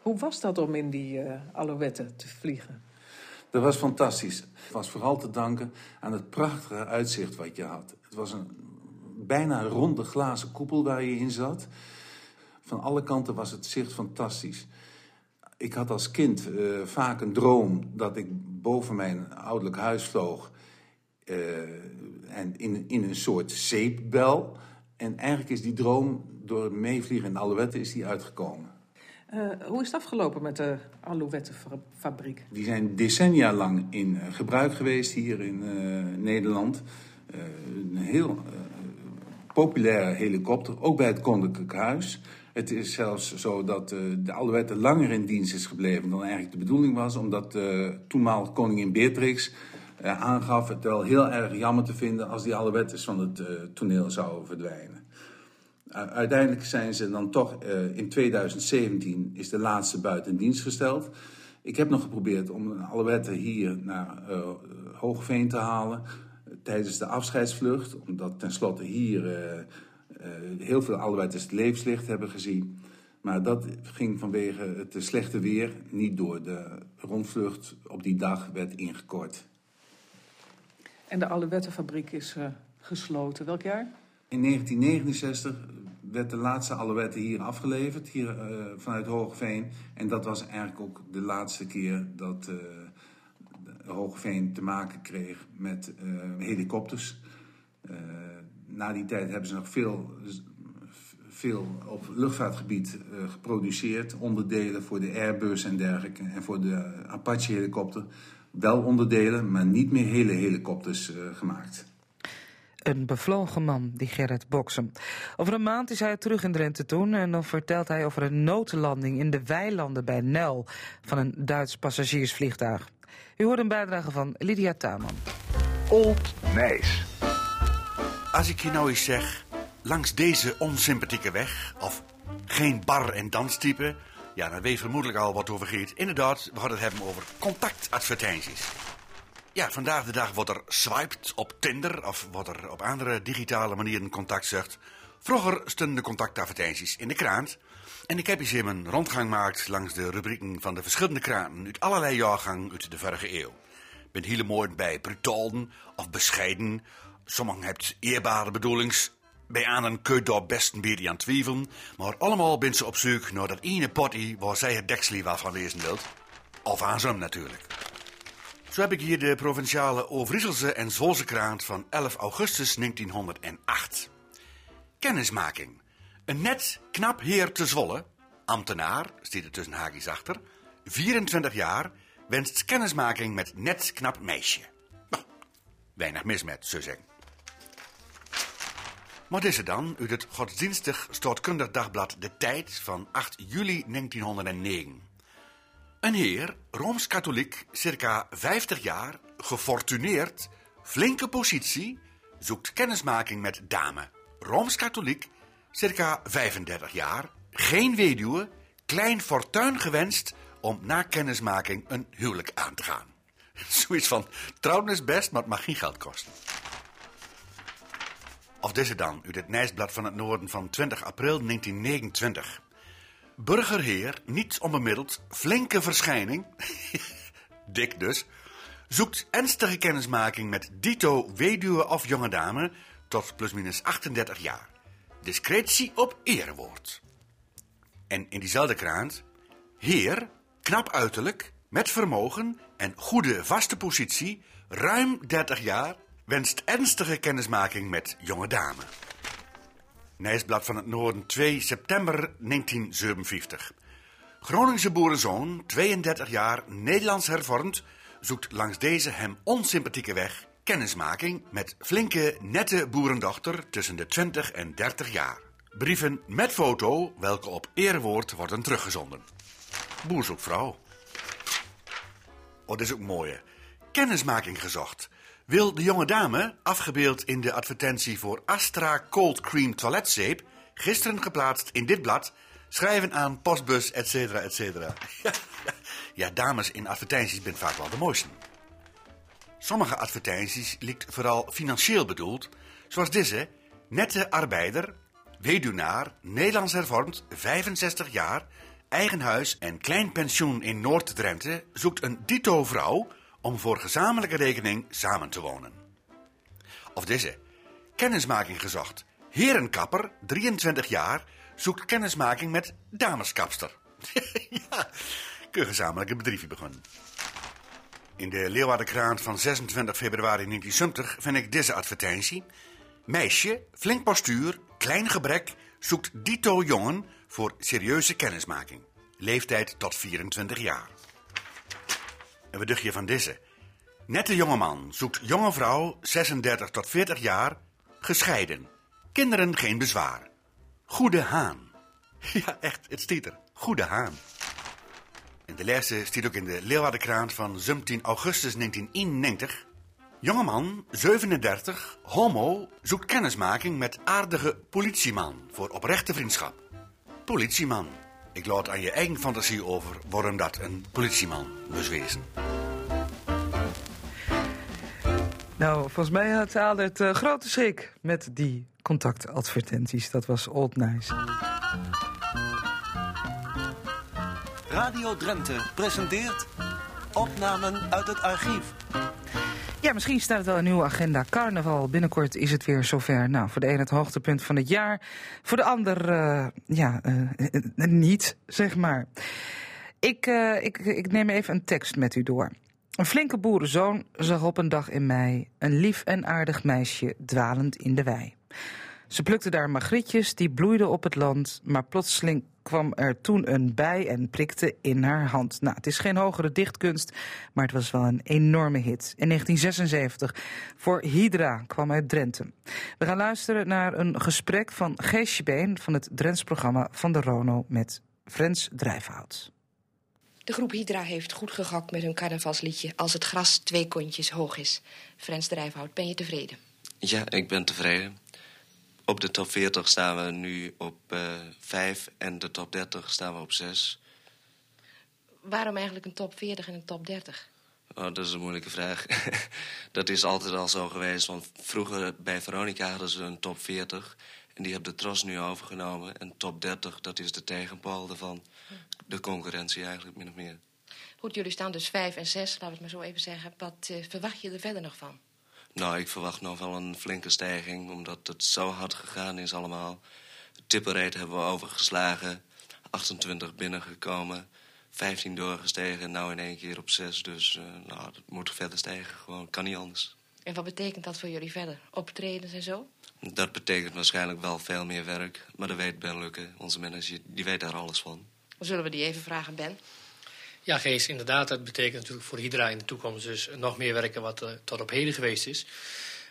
Hoe was dat om in die Alouette te vliegen? Dat was fantastisch. Het was vooral te danken aan het prachtige uitzicht wat je had. Het was een bijna ronde glazen koepel waar je in zat. Van alle kanten was het zicht fantastisch. Ik had als kind eh, vaak een droom dat ik boven mijn ouderlijk huis vloog. eh, en in, in een soort zeepbel. En eigenlijk is die droom door meevliegen in de Alouette is die uitgekomen. Eh, hoe is het afgelopen met de Alouette-fabriek? Die zijn decennia lang in eh, gebruik geweest hier in eh, Nederland. Een heel populaire helikopter, ook bij het Koninklijk Huis. Het is zelfs zo dat de Alouette langer in dienst is gebleven dan eigenlijk de bedoeling was. Omdat toenmalig koningin Beatrix aangaf het wel heel erg jammer te vinden als die Alouettes van het toneel zouden verdwijnen. Uiteindelijk zijn ze dan toch eh, in 2017 is de laatste buiten dienst gesteld. Ik heb nog geprobeerd om een Alouette hier naar eh Hoogveen te halen eh, tijdens de afscheidsvlucht. Omdat tenslotte hier heel veel Alouettes het levenslicht hebben gezien. Maar dat ging vanwege het slechte weer niet door. De rondvlucht op die dag werd ingekort. En de Alouette-fabriek is gesloten. Welk jaar? In 1969 werd de laatste Alouette hier afgeleverd, hier eh, vanuit Hoogveen. En dat was eigenlijk ook de laatste keer dat eh Hoogveen te maken kreeg met eh, helikopters. Na die tijd hebben ze nog veel, veel op luchtvaartgebied geproduceerd. Onderdelen voor de Airbus en dergelijke. En voor de Apache-helikopter wel onderdelen, maar niet meer hele helikopters gemaakt. Een bevlogen man, die Gerrit Boksen. Over een maand is hij terug in Drenthe toen en dan vertelt hij over een noodlanding in de weilanden bij Nel van een Duits passagiersvliegtuig. U hoort een bijdrage van Lydia Taman. Old Nijs. Als ik je nou eens zeg, langs deze onsympathieke weg, of geen bar- en danstype, ja, dan weet je vermoedelijk al wat over. Inderdaad, we gaan het hebben over contactadvertenties. Ja, vandaag de dag wordt er swiped op Tinder of wordt er op andere digitale manieren contact zocht. Vroeger stonden de contactadvertenties in de krant. En ik heb eens even een rondgang gemaakt langs de rubrieken van de verschillende kranten uit allerlei jaargangen uit de vorige eeuw. Ben hele mooi bij brutalen of bescheiden. Sommigen hebt eerbare bedoelings. Bij anderen kun je daar best een beetje aan twijfelen. Maar allemaal ben ze op zoek naar dat ene potty waar zij het deksel van lezen wilt. Of aan hem natuurlijk. Zo heb ik hier de provinciale Overijsselse en Zwolse krant van 11 augustus 1908. Kennismaking. Een net knap heer te Zwolle, ambtenaar, staat er tussen haakjes achter, 24 jaar, wenst kennismaking met net knap meisje. Nou, weinig mis met, zo zeggen. Wat is er dan uit het godsdienstig staatkundig dagblad De Tijd van 8 juli 1909? Een heer, Rooms-Katholiek, circa 50 jaar, gefortuneerd, flinke positie, zoekt kennismaking met dame. Rooms-Katholiek, circa 35 jaar, geen weduwe, klein fortuin gewenst om na kennismaking een huwelijk aan te gaan. Zoiets van, trouwen is best, maar het mag geen geld kosten. Of deze dan, uit het Nijsblad van het Noorden van 20 april 1929. Burgerheer, niet onbemiddeld, flinke verschijning, dik dus, zoekt ernstige kennismaking met dito weduwe of jonge dame, tot plusminus 38 jaar. Discretie op erewoord. En in diezelfde krant... Heer, knap uiterlijk, met vermogen en goede vaste positie... ruim 30 jaar, wenst ernstige kennismaking met jonge dame. Nijsblad van het Noorden, 2 september 1957. Groningse boerenzoon, 32 jaar, Nederlands hervormd, zoekt langs deze hem onsympathieke weg kennismaking met flinke, nette boerendochter tussen de 20 en 30 jaar. Brieven met foto, welke op eerwoord worden teruggezonden. Boer zoekt vrouw. Oh, is ook mooi. hè. Kennismaking gezocht. Wil de jonge dame, afgebeeld in de advertentie voor Astra Cold Cream toiletzeep, gisteren geplaatst in dit blad, schrijven aan postbus, et cetera, et cetera. Ja, dames in advertenties zijn vaak wel de mooiste. Sommige advertenties lijkt vooral financieel bedoeld, zoals deze, nette arbeider, weduwnaar, Nederlands hervormd, 65 jaar, eigen huis en klein pensioen in Noord-Drenthe, zoekt een dito-vrouw om voor gezamenlijke rekening samen te wonen. Of deze, kennismaking gezocht. Herenkapper, 23 jaar, zoekt kennismaking met dameskapster. ja, kun gezamenlijk een bedrijfje beginnen. In de Leeuwardenkrant van 26 februari 1970 vind ik deze advertentie. Meisje, flink postuur, klein gebrek, zoekt dito jongen voor serieuze kennismaking. Leeftijd tot 24 jaar. En wat dacht van deze? Nette jongeman zoekt jonge vrouw, 36 tot 40 jaar, gescheiden. Kinderen geen bezwaar. Goede haan. Ja, echt, het stiet er. Goede haan. En de laatste stiet ook in de Leeuwardenkrant van 17 augustus 1991. Jongeman, 37, homo, zoekt kennismaking met aardige politieman voor oprechte vriendschap. Politieman. Ik laat aan je eigen fantasie over waarom dat een politieman moest wezen. Nou, volgens mij had haalde het eh, grote schrik met die contactadvertenties. Dat was Old Nice. Radio Drenthe presenteert opnamen uit het archief. Ja, misschien staat het wel een nieuwe agenda. Carnaval, binnenkort is het weer zover. Nou, voor de een het hoogtepunt van het jaar. Voor de ander, eh, ja, eh, eh, niet, zeg maar. Ik, ik, ik neem even een tekst met u door. Een flinke boerenzoon zag op een dag in mei een lief en aardig meisje dwalend in de wei. Ze plukte daar magrietjes die bloeiden op het land, maar plotseling kwam er toen een bij en prikte in haar hand. Nou, het is geen hogere dichtkunst, maar het was wel een enorme hit. In 1976 voor Hydra kwam uit Drenthe. We gaan luisteren naar een gesprek van Geesje Been van het Drents programma van de Rono met Frans Drijfhout. De groep Hydra heeft goed gegokt met hun carnavalsliedje Als het gras twee kontjes hoog is. Frans Drijfhout, ben je tevreden? Ja, ik ben tevreden. Op de top 40 staan we nu op eh 5 en de top 30 staan we op 6. Waarom eigenlijk een top 40 en een top 30? Oh, dat is een moeilijke vraag. dat is altijd al zo geweest. Want vroeger bij Veronica hadden ze een top 40. En die hebben de Tros nu overgenomen. En top 30, dat is de tegenpool daarvan. De concurrentie eigenlijk, min of meer. Goed, jullie staan dus 5 en 6, laten we het maar zo even zeggen. Wat eh, verwacht je er verder nog van? Nou, ik verwacht nog wel een flinke stijging. Omdat het zo hard gegaan is allemaal. Tipperate hebben we overgeslagen. 28 binnengekomen. 15 doorgestegen. Nou in één keer op 6. Dus eh, nou, dat moet verder stijgen. Gewoon, kan niet anders. En wat betekent dat voor jullie verder? Optredens en zo? Dat betekent waarschijnlijk wel veel meer werk. Maar dat weet Ben Lukke, onze manager, die weet daar alles van. Zullen we die even vragen, Ben. Ja, Gees, inderdaad. Dat betekent natuurlijk voor Hydra in de toekomst dus nog meer werken wat uh, tot op heden geweest is.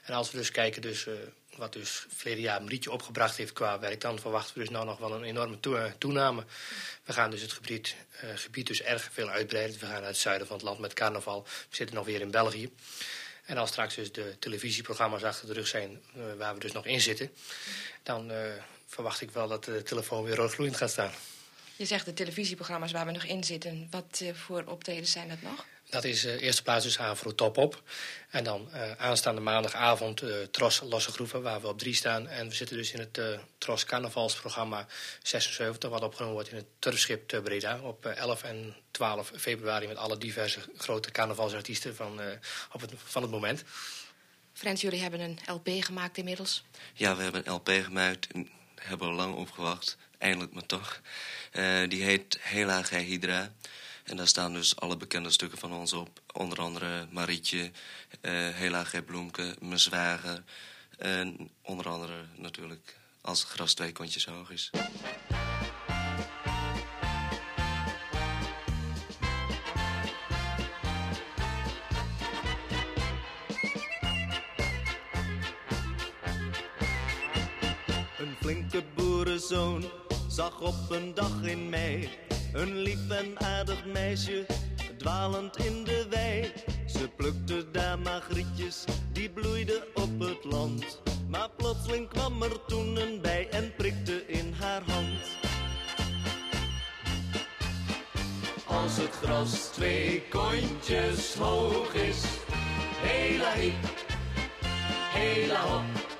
En als we dus kijken dus, uh, wat dus verleden jaar Marietje opgebracht heeft qua werk, dan verwachten we dus nou nog wel een enorme to toename. We gaan dus het gebied, gebied dus erg veel uitbreiden. We gaan uit het zuiden van het land met carnaval. We zitten nog weer in België. En als straks dus de televisieprogramma's achter de rug zijn waar we dus nog in zitten, dan verwacht ik wel dat de telefoon weer roodgloeiend gaat staan. Je zegt de televisieprogramma's waar we nog in zitten. Wat uh, voor optredens zijn dat nog? Dat is uh, eerste plaats dus Avro Top Op. En dan uh, aanstaande maandagavond Tros Losse Groeven, waar we op drie staan. En we zitten dus in het Tros Carnavalsprogramma 76, wat opgenomen wordt in het Turfschip te Breda. Op 11 en 12 februari met alle diverse grote carnavalsartiesten van, op het, van het moment. Frans, jullie hebben een LP gemaakt inmiddels. Ja, we hebben een LP gemaakt en hebben er lang op gewacht. Eindelijk maar toch. Eh, die heet Hela Gij Hydra. En daar staan dus alle bekende stukken van ons op. Onder andere Marietje, eh Hela Gij Bloemke, Mijn Zwager. En onder andere natuurlijk Als gras twee kontjes hoog is. Een flinke boerenzoon zag op een dag in mei een lief en aardig meisje dwalend in de wei. Ze plukte daar magrietjes, die bloeiden op het land. Maar plotseling kwam er toen een bij en prikte in haar hand. Als het gras twee kontjes hoog is, hela hiep, hela hop.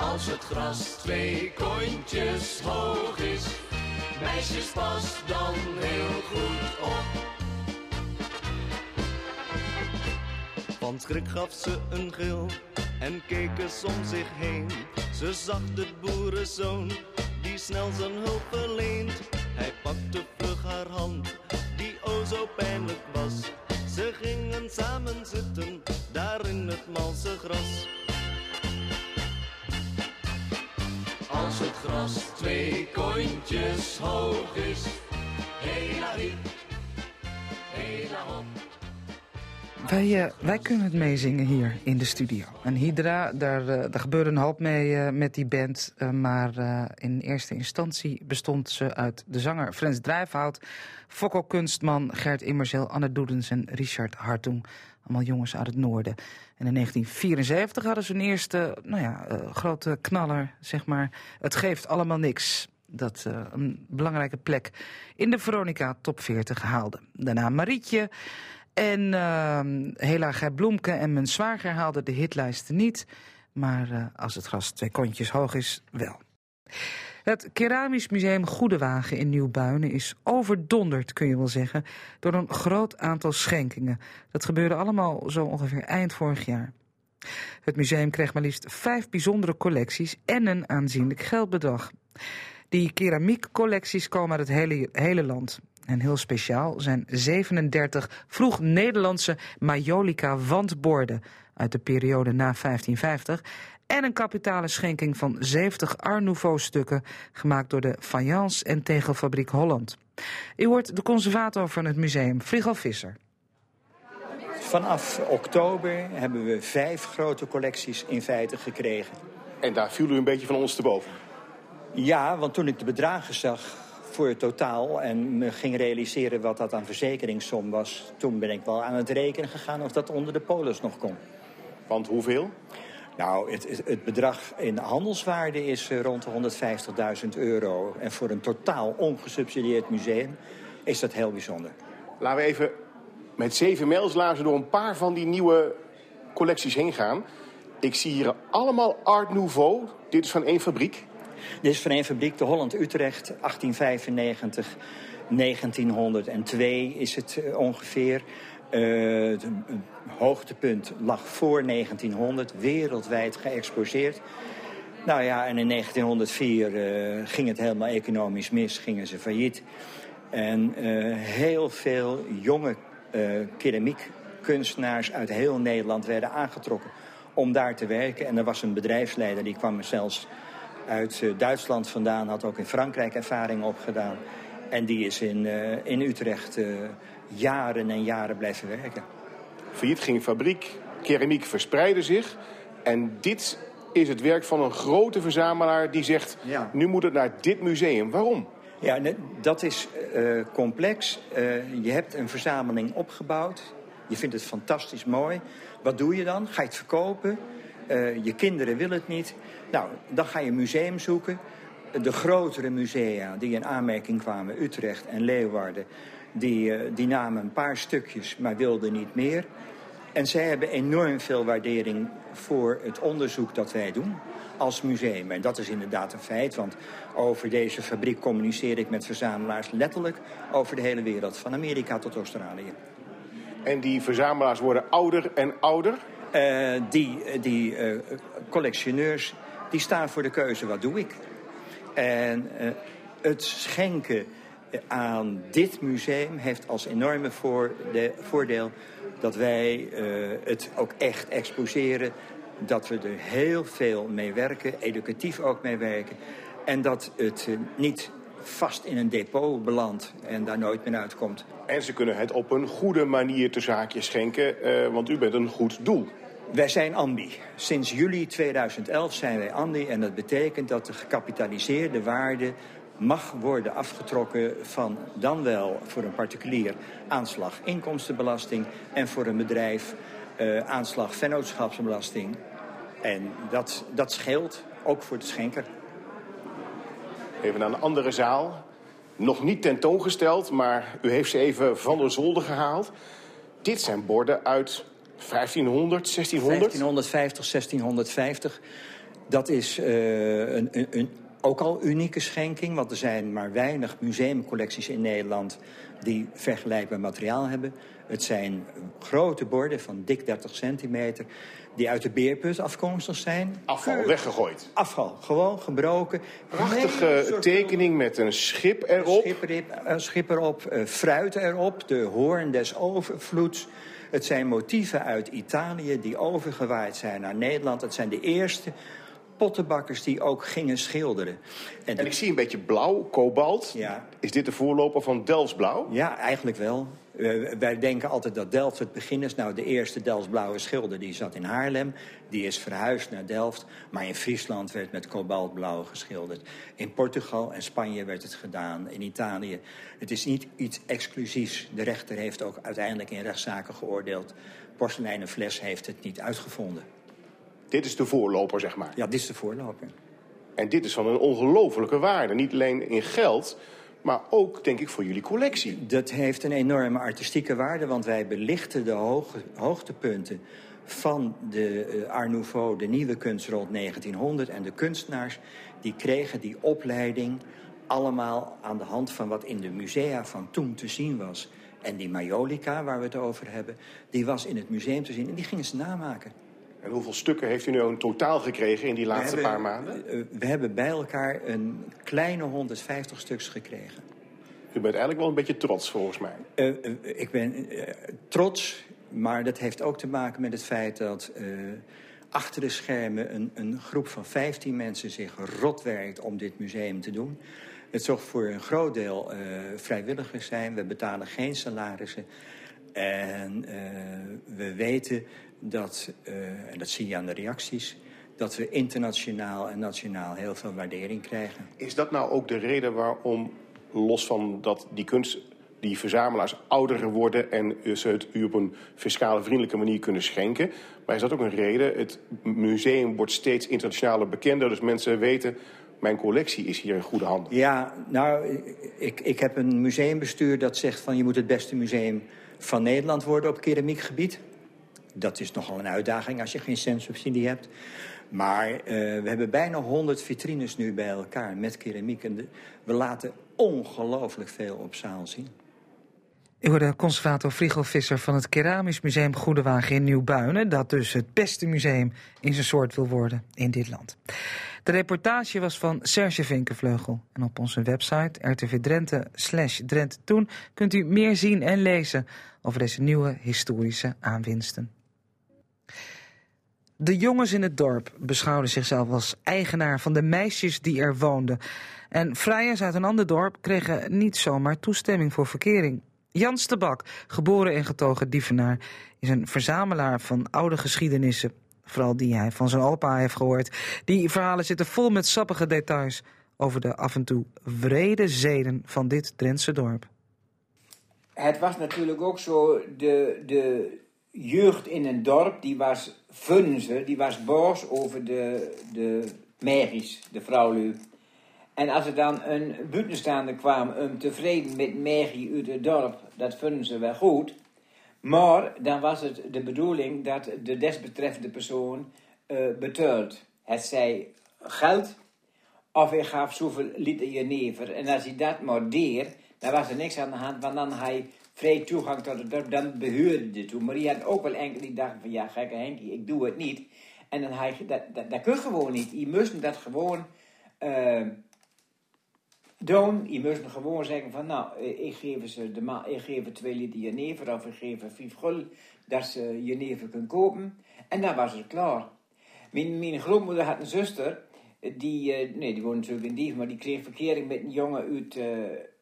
Als het gras twee kontjes hoog is, meisjes pas dan heel goed op. Van schrik gaf ze een gil en keek eens om zich heen. Ze zag de boerenzoon die snel zijn hulp verleent. Hij pakte vlug haar hand, die o zo pijnlijk was. Ze gingen samen zitten, daar in het malse gras. Gras twee kontjes hoog is, hela hiep. Wij, eh, wij kunnen het meezingen hier in de studio. En Hydra, daar, eh, daar gebeurde een hoop mee eh, met die band. maar in eerste instantie bestond ze uit de zanger Frans Drijfhout... Fokko Kunstman, Gert Immerzeel, Anne Doedens en Richard Hartung. Allemaal jongens uit het noorden. En in 1974 hadden ze een eerste nou ja, eh, grote knaller, zeg maar. Het geeft allemaal niks. Dat eh, een belangrijke plek in de Veronica Top 40 haalde. Daarna Marietje... En uh, Hela Gij Bloemke en mijn zwager haalden de hitlijsten niet. Maar uh, als het gras twee kontjes hoog is, wel. Het Keramisch Museum Goedewagen in Nieuwbuinen is overdonderd, kun je wel zeggen, door een groot aantal schenkingen. Dat gebeurde allemaal zo ongeveer eind vorig jaar. Het museum kreeg maar liefst vijf bijzondere collecties en een aanzienlijk geldbedrag. Die keramiekcollecties komen uit het hele, hele land. En heel speciaal zijn 37 vroeg Nederlandse Majolica wandborden uit de periode na 1550 en een kapitale schenking van 70 Art Nouveau stukken gemaakt door de Fayence en Tegelfabriek Holland. U hoort de conservator van het museum, Frigo Visser. Vanaf oktober hebben we vijf grote collecties in feite gekregen. En daar viel u een beetje van ons te boven? Ja, want toen ik de bedragen zag voor het totaal en me ging realiseren wat dat aan verzekeringssom was, toen ben ik wel aan het rekenen gegaan of dat onder de polis nog kon. Want hoeveel? Nou, het, het, bedrag in handelswaarde is eh, rond de 150.000 euro. En voor een totaal ongesubsidieerd museum is dat heel bijzonder. Laten we even met zeven mijlslaarzen door een paar van die nieuwe collecties heen gaan. Ik zie hier allemaal Art Nouveau. Dit is van één fabriek. Dit is van één fabriek, de Holland Utrecht, 1895. 1902 is het uh, ongeveer. Uh, het hoogtepunt lag voor 1900, wereldwijd geëxposeerd. Nou ja, en in 1904 uh, ging het helemaal economisch mis, gingen ze failliet. En uh, heel veel jonge keramiekkunstenaars uit heel Nederland werden aangetrokken om daar te werken. En er was een bedrijfsleider, die kwam zelfs uit Duitsland vandaan, had ook in Frankrijk ervaring opgedaan. En die is in, in Utrecht jaren en jaren blijven werken. Failliet ging fabriek, keramiek verspreidde zich. En dit is het werk van een grote verzamelaar die zegt... Ja. nu moet het naar dit museum. Waarom? Ja, dat is uh, complex. Uh, je hebt een verzameling opgebouwd. Je vindt het fantastisch mooi. Wat doe je dan? Ga je het verkopen? Uh, je kinderen willen het niet. Nou, dan ga je een museum zoeken. De grotere musea die in aanmerking kwamen, Utrecht en Leeuwarden... Die, uh, die namen een paar stukjes, maar wilden niet meer. En zij hebben enorm veel waardering voor het onderzoek dat wij doen als museum. En dat is inderdaad een feit, want over deze fabriek communiceer ik met verzamelaars letterlijk over de hele wereld, van Amerika tot Australië. En die verzamelaars worden ouder en ouder? Eh, die die eh, collectioneurs die staan voor de keuze, wat doe ik? En eh, het schenken aan dit museum heeft als enorme voor de, voordeel dat wij eh, het ook echt exposeren. Dat we er heel veel mee werken, educatief ook mee werken. En dat het eh, niet vast in een depot belandt en daar nooit meer uitkomt. En ze kunnen het op een goede manier te zaakje schenken, eh, want u bent een goed doel. Wij zijn Ambi. Sinds juli 2011 zijn wij Ambi en dat betekent dat de gecapitaliseerde waarde mag worden afgetrokken van dan wel voor een particulier aanslag inkomstenbelasting en voor een bedrijf eh, aanslag vennootschapsbelasting. En dat, dat scheelt ook voor de schenker. Even naar een andere zaal. Nog niet tentoongesteld, maar u heeft ze even van de zolder gehaald. Dit zijn borden uit 1500, 1600? 1550, 1650. Dat is uh, een, een, een, ook al unieke schenking, want er zijn maar weinig museumcollecties in Nederland die vergelijkbaar materiaal hebben. Het zijn grote borden van dik 30 centimeter die uit de beerput afkomstig zijn. Afval, weggegooid. Afval, gewoon gebroken. Prachtige tekening met een schip erop. Erop, uh, schip erop, uh, fruit erop, de hoorn des overvloeds. Het zijn motieven uit Italië die overgewaaid zijn naar Nederland. Het zijn de eerste pottenbakkers die ook gingen schilderen. En, en ik zie een beetje blauw, kobalt. Ja. Is dit de voorloper van Delftsblauw? Ja, eigenlijk wel. Uh, wij denken altijd dat Delft het begin is. Nou, de eerste Delftsblauwe schilder die zat in Haarlem. Die is verhuisd naar Delft. Maar in Friesland werd met kobaltblauw geschilderd. In Portugal en Spanje werd het gedaan. In Italië. Het is niet iets exclusiefs. De rechter heeft ook uiteindelijk in rechtszaken geoordeeld. Porseleinen fles heeft het niet uitgevonden. Dit is de voorloper, zeg maar. Ja, dit is de voorloper. En dit is van een ongelofelijke waarde. Niet alleen in geld, maar ook, denk ik, voor jullie collectie. Dat heeft een enorme artistieke waarde, want wij belichten de hoog, hoogtepunten van de uh, Art Nouveau, de nieuwe kunst rond 1900. En de kunstenaars die kregen die opleiding allemaal aan de hand van wat in de musea van toen te zien was. En die Majolica, waar we het over hebben, die was in het museum te zien en die gingen ze namaken. En hoeveel stukken heeft u nu in totaal gekregen in die laatste hebben, paar maanden? We hebben bij elkaar een kleine 150 stuks gekregen. U bent eigenlijk wel een beetje trots volgens mij. Uh, uh, ik ben uh, trots, maar dat heeft ook te maken met het feit dat achter de schermen een, een, groep van 15 mensen zich rot werkt om dit museum te doen. Het zorgt voor een groot deel vrijwilligers zijn. We betalen geen salarissen. En we weten dat, uh, en dat zie je aan de reacties, dat we internationaal en nationaal heel veel waardering krijgen. Is dat nou ook de reden waarom, los van dat die kunst, die verzamelaars ouder worden en ze het u op een fiscale vriendelijke manier kunnen schenken, maar is dat ook een reden? Het museum wordt steeds internationaler bekender, dus mensen weten. Mijn collectie is hier in goede handen. Ja, nou, ik, ik heb een museumbestuur dat zegt van je moet het beste museum van Nederland worden op keramiekgebied. Dat is nogal een uitdaging als je geen centsubsidie hebt. Maar uh, we hebben bijna 100 vitrines nu bij elkaar met keramiek. En we laten ongelooflijk veel op zaal zien. U hoorde conservator Frigo Visser van het Keramisch Museum Goedewagen in Nieuwbuinen... dat dus het beste museum in zijn soort wil worden in dit land. De reportage was van Serge Vinkenvleugel. En op onze website RTV Drenthe kunt u meer zien en lezen over deze nieuwe historische aanwinsten. De jongens in het dorp beschouwden zichzelf als eigenaar van de meisjes die er woonden. En vrijers uit een ander dorp kregen niet zomaar toestemming voor verkering. Jans de Bak, geboren en getogen dievenaar, is een verzamelaar van oude geschiedenissen. Vooral die hij van zijn opa heeft gehoord. Die verhalen zitten vol met sappige details over de af en toe wrede zeden van dit Drentse dorp. Het was natuurlijk ook zo, de, de jeugd in een dorp, die was funze, die was boos over de, de merries, de vrouwlui. En als er dan een buitenstaander kwam om tevreden met merrie uit het dorp, dat vonden ze wel goed. Maar dan was het de bedoeling dat de desbetreffende persoon uh. Het zij geld of hij gaf zoveel liter jenever. En als hij dat maar deed, dan was er niks aan de hand, want dan hij vrij toegang tot het dorp, dan behuurde het toen. Maar die had ook wel enkele die dachten van, ja, gekke Henkie, ik doe het niet. En dan hij, dat, dat, dat kun je gewoon niet. Je moest dat gewoon uh, doen. Je moest gewoon zeggen van, nou, ik geef ze de ma ik geef twee liter jenever of ik geef vijf gul dat ze jenever kunnen kopen. En dan was het klaar. Mijn, mijn grootmoeder had een zuster, die, uh, nee, die woonde natuurlijk in Dief, maar die kreeg verkering met een jongen uit, uh,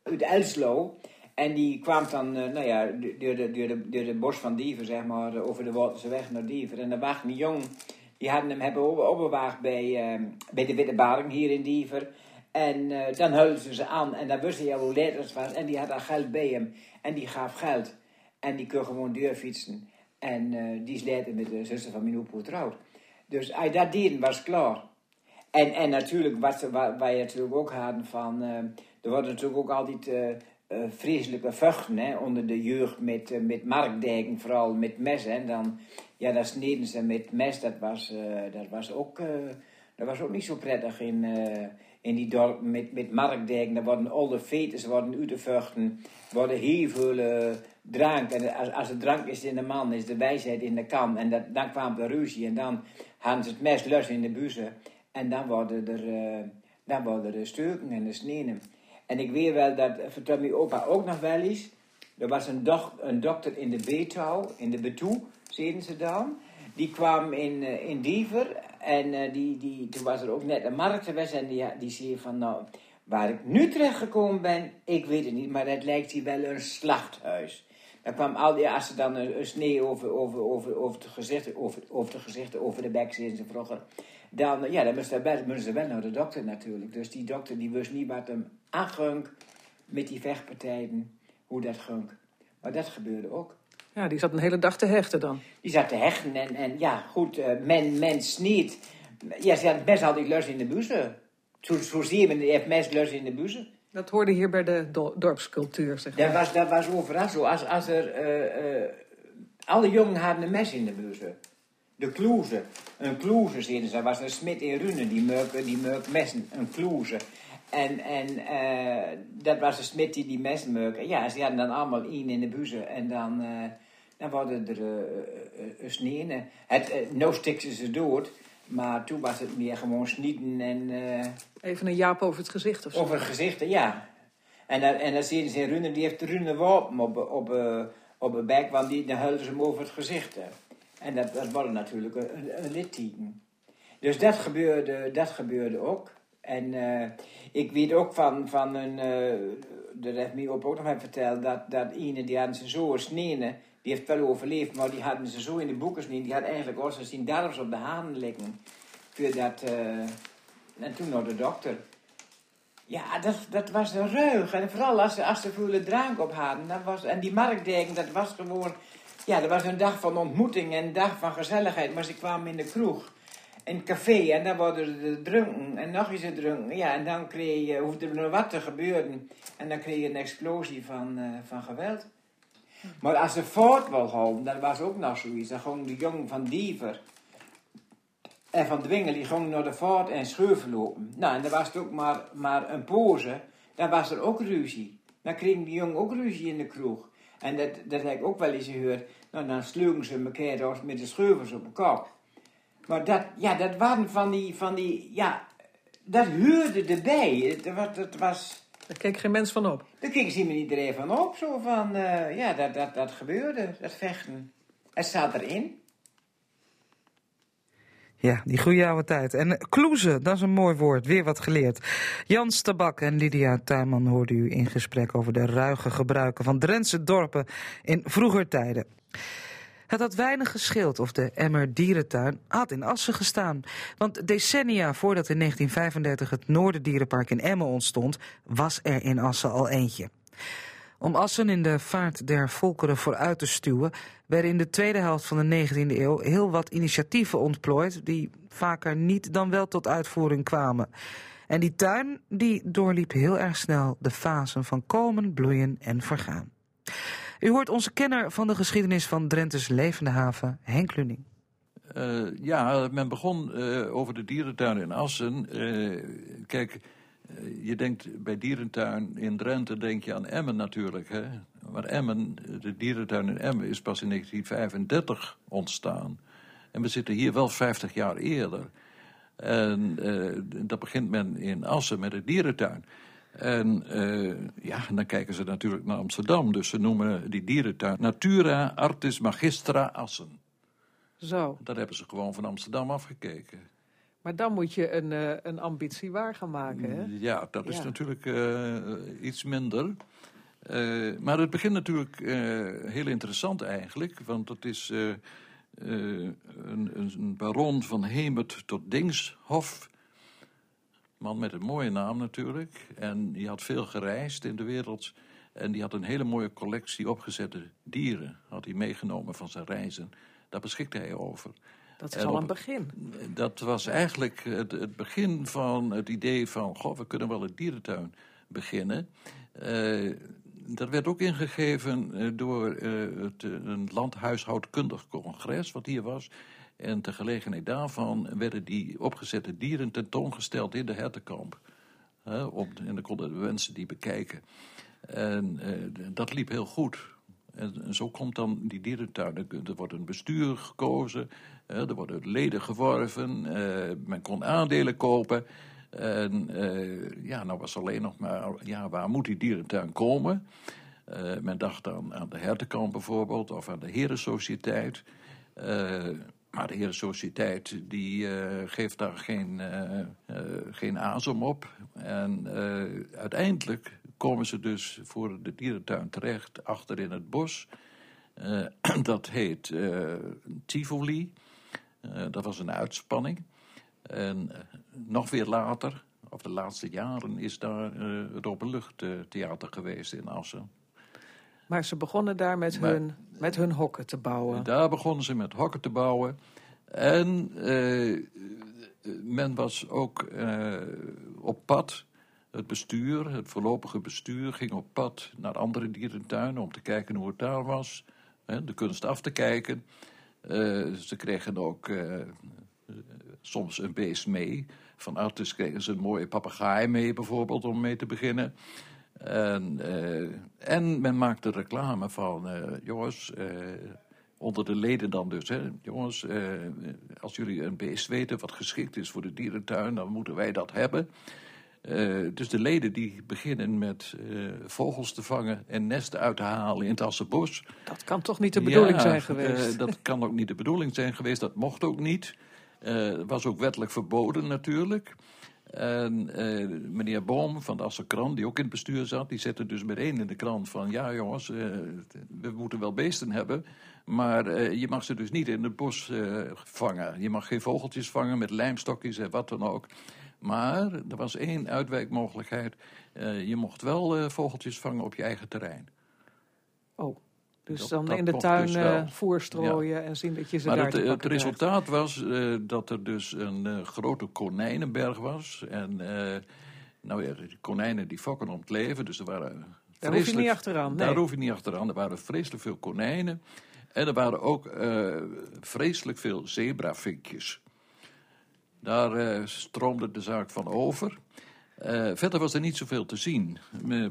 uit Elslo. En die kwam dan, uh, nou ja, door de, door, de, door de bos van Diever, zeg maar, over de Waterse weg naar Diever. En daar was een jong, die hadden hem hebben opgewaagd bij, uh, bij de Witte Baring hier in Diever. En uh, dan huilden ze ze aan en dan wist hij al hoe laat het was. En die had al geld bij hem en die gaf geld. En die kon gewoon deurfietsen. En die is later met de zuster van mijn opa getrouwd. Dus als dat deed, was klaar. En, en natuurlijk, wat, wat wij natuurlijk ook hadden van... er worden natuurlijk ook altijd uh, vreselijke vechten onder de jeugd met, uh, met markdijken, vooral met mes. En dan, ja, dat sneden ze met mes, dat was, uh, dat was, ook, dat was ook niet zo prettig in, in die dorp met, met markdijken. Daar worden alle fetes worden uitgevochten, worden heel veel drank. En als, als de drank is in de man, is de wijsheid in de kan. En dat, dan kwam de ruzie en dan hadden ze het mes los in de buzen. En dan worden er, dan worden er stukken en de sneden. En ik weet wel dat, vertelt mijn opa ook nog wel eens. Er was een, doch, een dokter in de Beetouw, in de Betoe, zeiden ze dan. Die kwam in, uh, in Diever en uh, die, die, toen was er ook net een markt en die, die zei van nou, waar ik nu terecht gekomen ben, ik weet het niet, maar het lijkt hier wel een slachthuis. Dan kwam al die, als ze dan een, snee over, over, over, over, de gezichten, over, over de gezichten, over de bek zeiden ze vroeger. Dan, ja, dan moesten ze, wel, naar de dokter natuurlijk. Dus die dokter die wist niet wat hem aangunk met die vechtpartijen, hoe dat ging. Maar dat gebeurde ook. Ja, die zat een hele dag te hechten dan. Die zat te hechten en, en ja, goed, uh, men, men sneed. Ja, ze had best altijd lus in de buzen. Zo, zo zie je, men heeft best lus in de buzen. Dat hoorde hier bij de do dorpscultuur, zeg maar. Dat was, dat was overal zo. Als, als er, uh, uh, alle jongen hadden een mes in de buzen. De kloeze. Een kloeze, zeiden ze. Dat was een smid in Runen, die meuk, die meuk messen. Een kloeze. En, en uh, dat was de smid die die messen meuk. Ja, ze hadden dan allemaal één in de buzen. En dan, dan worden er uh. Het, nou stikten ze dood. Maar toen was het meer gewoon snieten en... Even een jaap over het gezicht of zo. Over het gezicht, ja. En, dan, en dan zien ze in Runen, die heeft de Runen wapen op, op, op de bek, want die, dan huilden ze hem over het gezicht. En dat, dat worden natuurlijk een, een litteken. Dus dat gebeurde, dat gebeurde ook. En uh, ik weet ook van, van een, uh, dat heeft mij ook nog even verteld, dat, dat die hadden ze zo snenen, die heeft wel overleefd, maar die hadden ze zo in de boeken sneden, die had eigenlijk ook zijn darms op de haan liggen. Dat, uh, en toen naar de dokter. Ja, dat, dat was een ruig. En vooral als ze, als ze veel drank op hadden. Dat was, en die marktdeken, dat was gewoon ja, dat was een dag van ontmoeting en een dag van gezelligheid. Maar ze kwamen in de kroeg, in het café, en dan worden ze dronken. En nog eens dronken. Ja, en dan kreeg je, hoefde er nog wat te gebeuren. En dan kreeg je een explosie van, uh, van geweld. Maar als ze voort wil houden, dat was ook nog zoiets. Dan ging de jongen van Diever en van Dwingel, die gingen naar de voort en scheuven lopen. Nou, en dan was het ook maar, maar een pose. Dan was er ook ruzie. Dan kreeg die jongen ook ruzie in de kroeg. En dat, dat heb ik ook wel eens gehoord. Nou, dan slugen ze elkaar met de scheuvers op kop. Maar dat, ja, dat waren van die, van die, ja, dat huurde erbij. Dat was, dat was... Daar keek geen mens van op. Daar keek ze me iedereen van op. Zo van, uh, ja, dat, dat, dat gebeurde, dat vechten. Het staat erin. Ja, die goede oude tijd. En kloezen, dat is een mooi woord. Weer wat geleerd. Jan Stabak en Lydia Tuinman hoorden u in gesprek over de ruige gebruiken van Drentse dorpen in vroeger tijden. Het had weinig gescheeld of de Emmer Dierentuin had in Assen gestaan. Want decennia voordat in 1935 het Noorderdierenpark in Emmen ontstond, was er in Assen al eentje. Om Assen in de vaart der volkeren vooruit te stuwen, werden in de tweede helft van de 19e eeuw heel wat initiatieven ontplooid die vaker niet dan wel tot uitvoering kwamen. En die tuin die doorliep heel erg snel de fasen van komen, bloeien en vergaan. U hoort onze kenner van de geschiedenis van Drenthe's levende haven, Henk Luning. Uh, ja, men begon uh, over de dierentuin in Assen. Uh, kijk, je denkt bij dierentuin in Drenthe denk je aan Emmen natuurlijk. Hè? Maar Emmen, de dierentuin in Emmen is pas in 1935 ontstaan. En we zitten hier wel 50 jaar eerder. En dat begint men in Assen met de dierentuin. En uh, ja, dan kijken ze natuurlijk naar Amsterdam. Dus ze noemen die dierentuin Natura Artis Magistra Assen. Zo. Dat hebben ze gewoon van Amsterdam afgekeken. Maar dan moet je een, uh, een ambitie waar gaan maken, hè? Ja, dat is ja. natuurlijk uh, iets minder. Maar het begint natuurlijk heel interessant eigenlijk. Want het is een, een, baron van Hemert tot Dingshof. Man met een mooie naam natuurlijk. En die had veel gereisd in de wereld. En die had een hele mooie collectie opgezette dieren. Had hij meegenomen van zijn reizen. Daar beschikte hij over. Dat is al een begin. Dat was eigenlijk het, het, begin van het idee van... goh, we kunnen wel een dierentuin beginnen. Uh, dat werd ook ingegeven uh, door uh, het, een landhuishoudkundig congres wat hier was. En ter gelegenheid daarvan werden die opgezette dieren tentoongesteld in de hertenkamp. op, en dan konden de mensen die bekijken. En dat liep heel goed. En zo komt dan die dierentuin. Er wordt een bestuur gekozen, er worden leden geworven, men kon aandelen kopen. En ja, nou was alleen nog maar, ja, waar moet die dierentuin komen? men dacht aan, aan de hertenkamp bijvoorbeeld, of aan de herensociëteit. Maar de herensociëteit die geeft daar geen, geen azem op. En uiteindelijk komen ze dus voor de dierentuin terecht, achter in het bos. Uh, dat heet uh, Tivoli. Uh, dat was een uitspanning. En nog weer later, of de laatste jaren, is daar het openluchttheater geweest in Assen. Maar ze begonnen daar met, maar, hun, met hun hokken te bouwen. Daar begonnen ze met hokken te bouwen. En men was ook op pad het bestuur, het voorlopige bestuur, ging op pad naar andere dierentuinen om te kijken hoe het daar was. Hè, de kunst af te kijken. Ze kregen ook soms een beest mee. Van Artus kregen ze een mooie papegaai mee, bijvoorbeeld, om mee te beginnen. En, uh, en men maakte reclame van, jongens, onder de leden dan dus. Hè, jongens, als jullie een beest weten wat geschikt is voor de dierentuin, dan moeten wij dat hebben. Dus de leden die beginnen met vogels te vangen en nesten uit te halen in het Assenbos. Dat kan toch niet de bedoeling ja, zijn geweest? Dat kan ook niet de bedoeling zijn geweest, dat mocht ook niet. was ook wettelijk verboden natuurlijk. En meneer Boom van de Assenkrant, die ook in het bestuur zat, die zette dus meteen in de krant van... ja jongens, we moeten wel beesten hebben, maar je mag ze dus niet in het bos vangen. Je mag geen vogeltjes vangen met lijmstokjes en wat dan ook. Maar er was één uitwijkmogelijkheid. Je mocht wel vogeltjes vangen op je eigen terrein. Oh, dus dat, dan dat in de tuin dus voorstrooien ja. en zien dat je ze maar daar het, het resultaat was dat er dus een grote konijnenberg was. En nou ja, die konijnen die fokken om het leven, dus er waren... Daar hoef je niet achteraan. Nee. Daar hoef je niet achteraan. Er waren vreselijk veel konijnen. En er waren ook vreselijk veel zebravinkjes. Daar stroomde de zaak van over. Uh, verder was er niet zoveel te zien.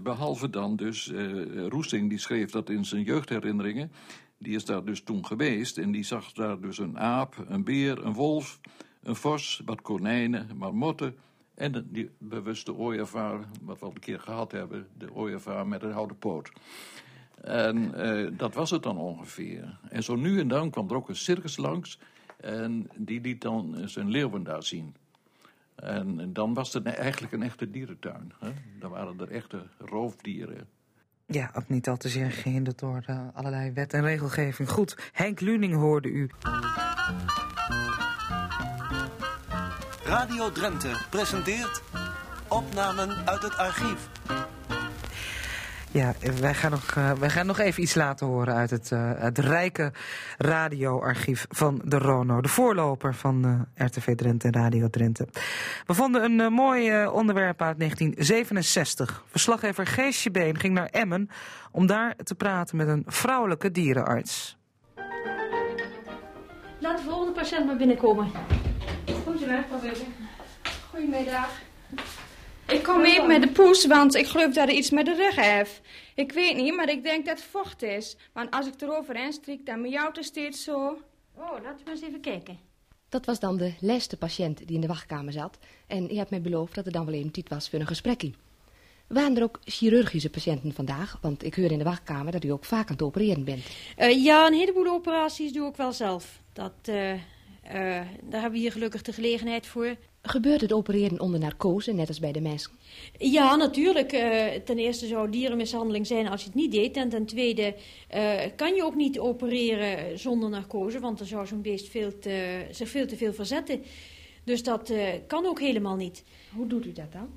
Behalve dan dus uh, Roesting, die schreef dat in zijn jeugdherinneringen. Die is daar dus toen geweest en die zag daar dus een aap, een beer, een wolf, een vos, wat konijnen, marmotten en die bewuste ooievaar, wat we al een keer gehad hebben, de ooievaar met een houten poot. En dat was het dan ongeveer. En zo nu en dan kwam er ook een circus langs en die liet dan zijn leeuwen daar zien. En, dan was het eigenlijk een echte dierentuin. Hè? Dan waren er echte roofdieren. Ja, ook niet al te zeer gehinderd door uh, allerlei wet en regelgeving. Goed, Henk Luning hoorde u. Radio Drenthe presenteert opnamen uit het archief. Ja, wij gaan, nog, uh, wij gaan nog even iets laten horen uit het, uh, het rijke radioarchief van de Rono. De voorloper van uh, RTV Drenthe en Radio Drenthe. We vonden een mooi onderwerp uit 1967. Verslaggever Geesje Been ging naar Emmen om daar te praten met een vrouwelijke dierenarts. Laat de volgende patiënt maar binnenkomen. Maar, Goedemiddag. Ik kom even met de poes, want ik geloof dat er iets met de rug heeft. Ik weet niet, maar ik denk dat het vocht is. Want als ik eroverheen strik, dan miauwt het steeds zo. Oh, laten we eens even kijken. Dat was dan de laatste patiënt die in de wachtkamer zat. En je hebt mij beloofd dat er dan wel even tijd was voor een gesprekje. Waren er ook chirurgische patiënten vandaag? Want ik hoor in de wachtkamer dat u ook vaak aan het opereren bent. Eh, ja, een heleboel operaties doe ik wel zelf. Dat, eh, eh, daar hebben we hier gelukkig de gelegenheid voor. Gebeurt het opereren onder narcose, net als bij de mensen? Ja, natuurlijk. Eh, ten eerste zou dierenmishandeling zijn als je het niet deed. En ten tweede eh, kan je ook niet opereren zonder narcose, want dan zou zo'n beest veel te, zich veel te veel verzetten. Dus dat eh, kan ook helemaal niet. Hoe doet u dat dan?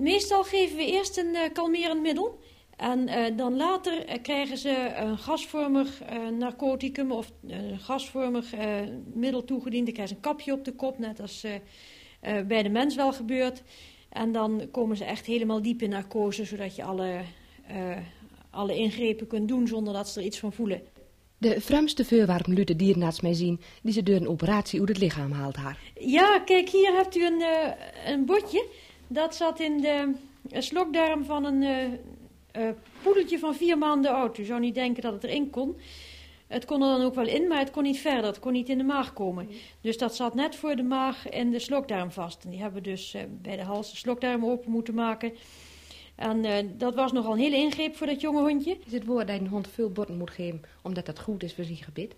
Meestal geven we eerst een kalmerend middel. En eh, dan later krijgen ze een gasvormig eh, narcoticum of een gasvormig eh, middel toegediend. Dan krijgen ze een kapje op de kop, net als eh, bij de mens wel gebeurt. En dan komen ze echt helemaal diep in narcose, zodat je alle, eh, alle ingrepen kunt doen zonder dat ze er iets van voelen. De vreemdste voorwerpen liet de dierenarts mij zien die ze door een operatie uit het lichaam haalt haar. Ja, kijk, hier hebt u een, eh, een botje. Dat zat in de slokdarm van een poedeltje van vier maanden oud. U zou niet denken dat het erin kon. Het kon er dan ook wel in, maar het kon niet verder. Het kon niet in de maag komen. Dus dat zat net voor de maag en de slokdarm vast. En die hebben we dus eh, bij de hals de slokdarm open moeten maken. En eh, dat was nogal een hele ingreep voor dat jonge hondje. Is het woord dat een hond veel botten moet geven, omdat dat goed is voor zijn gebit?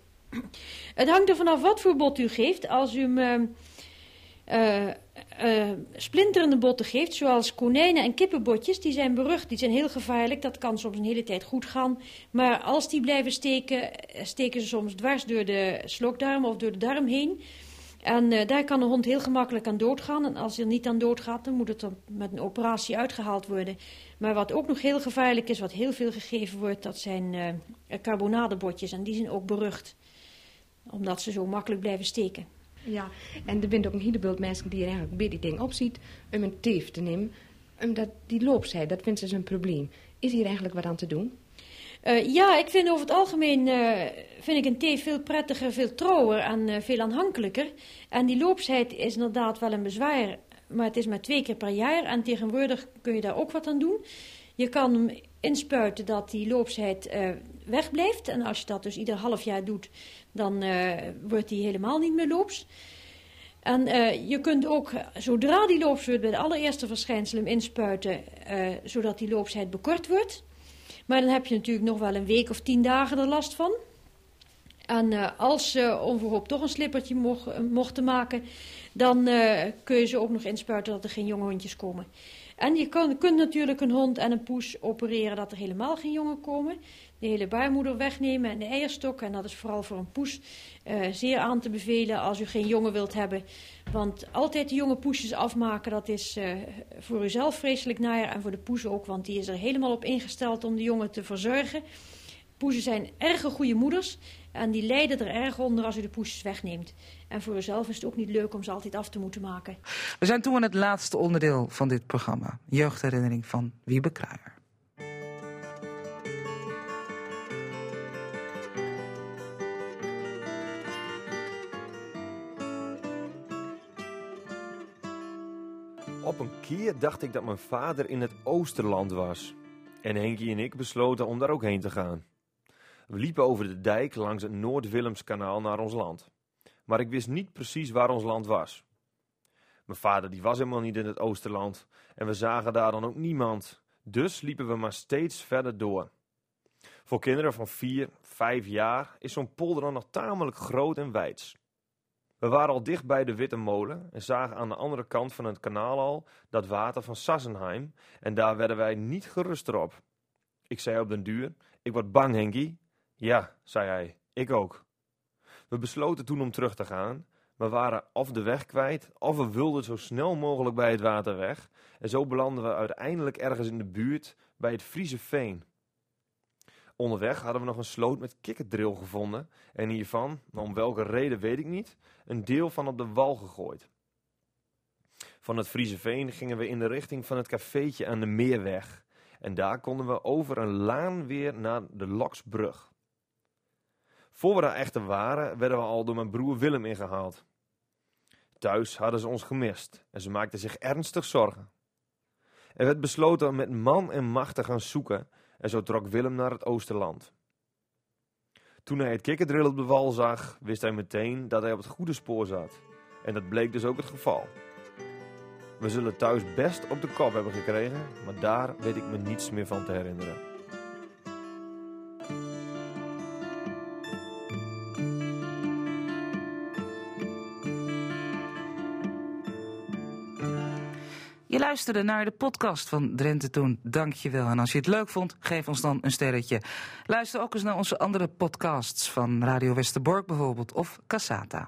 Het hangt er vanaf wat voor bot u geeft. Als u hem eh, eh, eh, splinterende botten geeft, zoals konijnen- en kippenbotjes, die zijn berucht, die zijn heel gevaarlijk. Dat kan soms een hele tijd goed gaan. Maar als die blijven steken, eh, steken ze soms dwars door de slokdarm of door de darm heen. En daar kan een hond heel gemakkelijk aan doodgaan. En als hij er niet aan doodgaat, dan moet het met een operatie uitgehaald worden. Maar wat ook nog heel gevaarlijk is, wat heel veel gegeven wordt, dat zijn eh carbonadebotjes. En die zijn ook berucht, omdat ze zo makkelijk blijven steken. Ja, en er bent ook een heleboel mensen die er eigenlijk bij die ding opziet om een teef te nemen. Omdat die loopzij, dat vindt ze een probleem. Is hier eigenlijk wat aan te doen? Eh, ja, ik vind over het algemeen eh, vind ik een thee veel prettiger, veel trouwer en eh, veel aanhankelijker. En die loopsheid is inderdaad wel een bezwaar, maar het is maar twee keer per jaar. En tegenwoordig kun je daar ook wat aan doen. Je kan hem inspuiten dat die loopsheid wegblijft. En als je dat dus ieder half jaar doet, dan eh, wordt die helemaal niet meer loops. En eh, je kunt ook, zodra die loops wordt, bij de allereerste verschijnsel hem inspuiten, eh, zodat die loopsheid bekort wordt. Maar dan heb je natuurlijk nog wel een week of tien dagen er last van. En als ze onverhoopt toch een slippertje mocht, mochten maken, dan kun je ze ook nog inspuiten dat er geen jonge hondjes komen. En je kunt natuurlijk een hond en een poes opereren dat er helemaal geen jongen komen. De hele baarmoeder wegnemen en de eierstok. En dat is vooral voor een poes eh, zeer aan te bevelen als u geen jongen wilt hebben. Want altijd de jonge poesjes afmaken, dat is eh, voor uzelf vreselijk naar en voor de poes ook. Want die is er helemaal op ingesteld om de jongen te verzorgen. Poezen zijn erg goede moeders en die lijden er erg onder als u de poesjes wegneemt. En voor uzelf is het ook niet leuk om ze altijd af te moeten maken. We zijn toe aan het laatste onderdeel van dit programma. Jeugdherinnering van Wiebe Kruijer. Op een keer dacht ik dat mijn vader in het Oosterland was. En Henkie en ik besloten om daar ook heen te gaan. We liepen over de dijk langs het Noord-Willemskanaal naar ons land. Maar ik wist niet precies waar ons land was. Mijn vader die was helemaal niet in het Oosterland en we zagen daar dan ook niemand. Dus liepen we maar steeds verder door. Voor kinderen van 4, 5 jaar is zo'n polder dan nog tamelijk groot en wijds. We waren al dicht bij de Witte Molen en zagen aan de andere kant van het kanaal al dat water van Sassenheim en daar werden wij niet gerust op. Ik zei op den duur, ik word bang Henkie. Ja, zei hij, ik ook. We besloten toen om terug te gaan, maar waren of de weg kwijt of we wilden zo snel mogelijk bij het water weg en zo belanden we uiteindelijk ergens in de buurt bij het Friese Veen. Onderweg hadden we nog een sloot met kikkerdril gevonden en hiervan, om welke reden weet ik niet, een deel van op de wal gegooid. Van het Friese Veen gingen we in de richting van het cafeetje aan de Meerweg en daar konden we over een laan weer naar de Loksbrug. Voor we daar echter waren, werden we al door mijn broer Willem ingehaald. Thuis hadden ze ons gemist en ze maakten zich ernstig zorgen. Er werd besloten met man en macht te gaan zoeken en zo trok Willem naar het Oosterland. Toen hij het kikkerdrill op de wal zag, wist hij meteen dat hij op het goede spoor zat. En dat bleek dus ook het geval. We zullen thuis best op de kop hebben gekregen, maar daar weet ik me niets meer van te herinneren. Je luisterde naar de podcast van Drenthe Toen. Dank je wel. En als je het leuk vond, geef ons dan een sterretje. Luister ook eens naar onze andere podcasts van Radio Westerbork bijvoorbeeld of Cassata.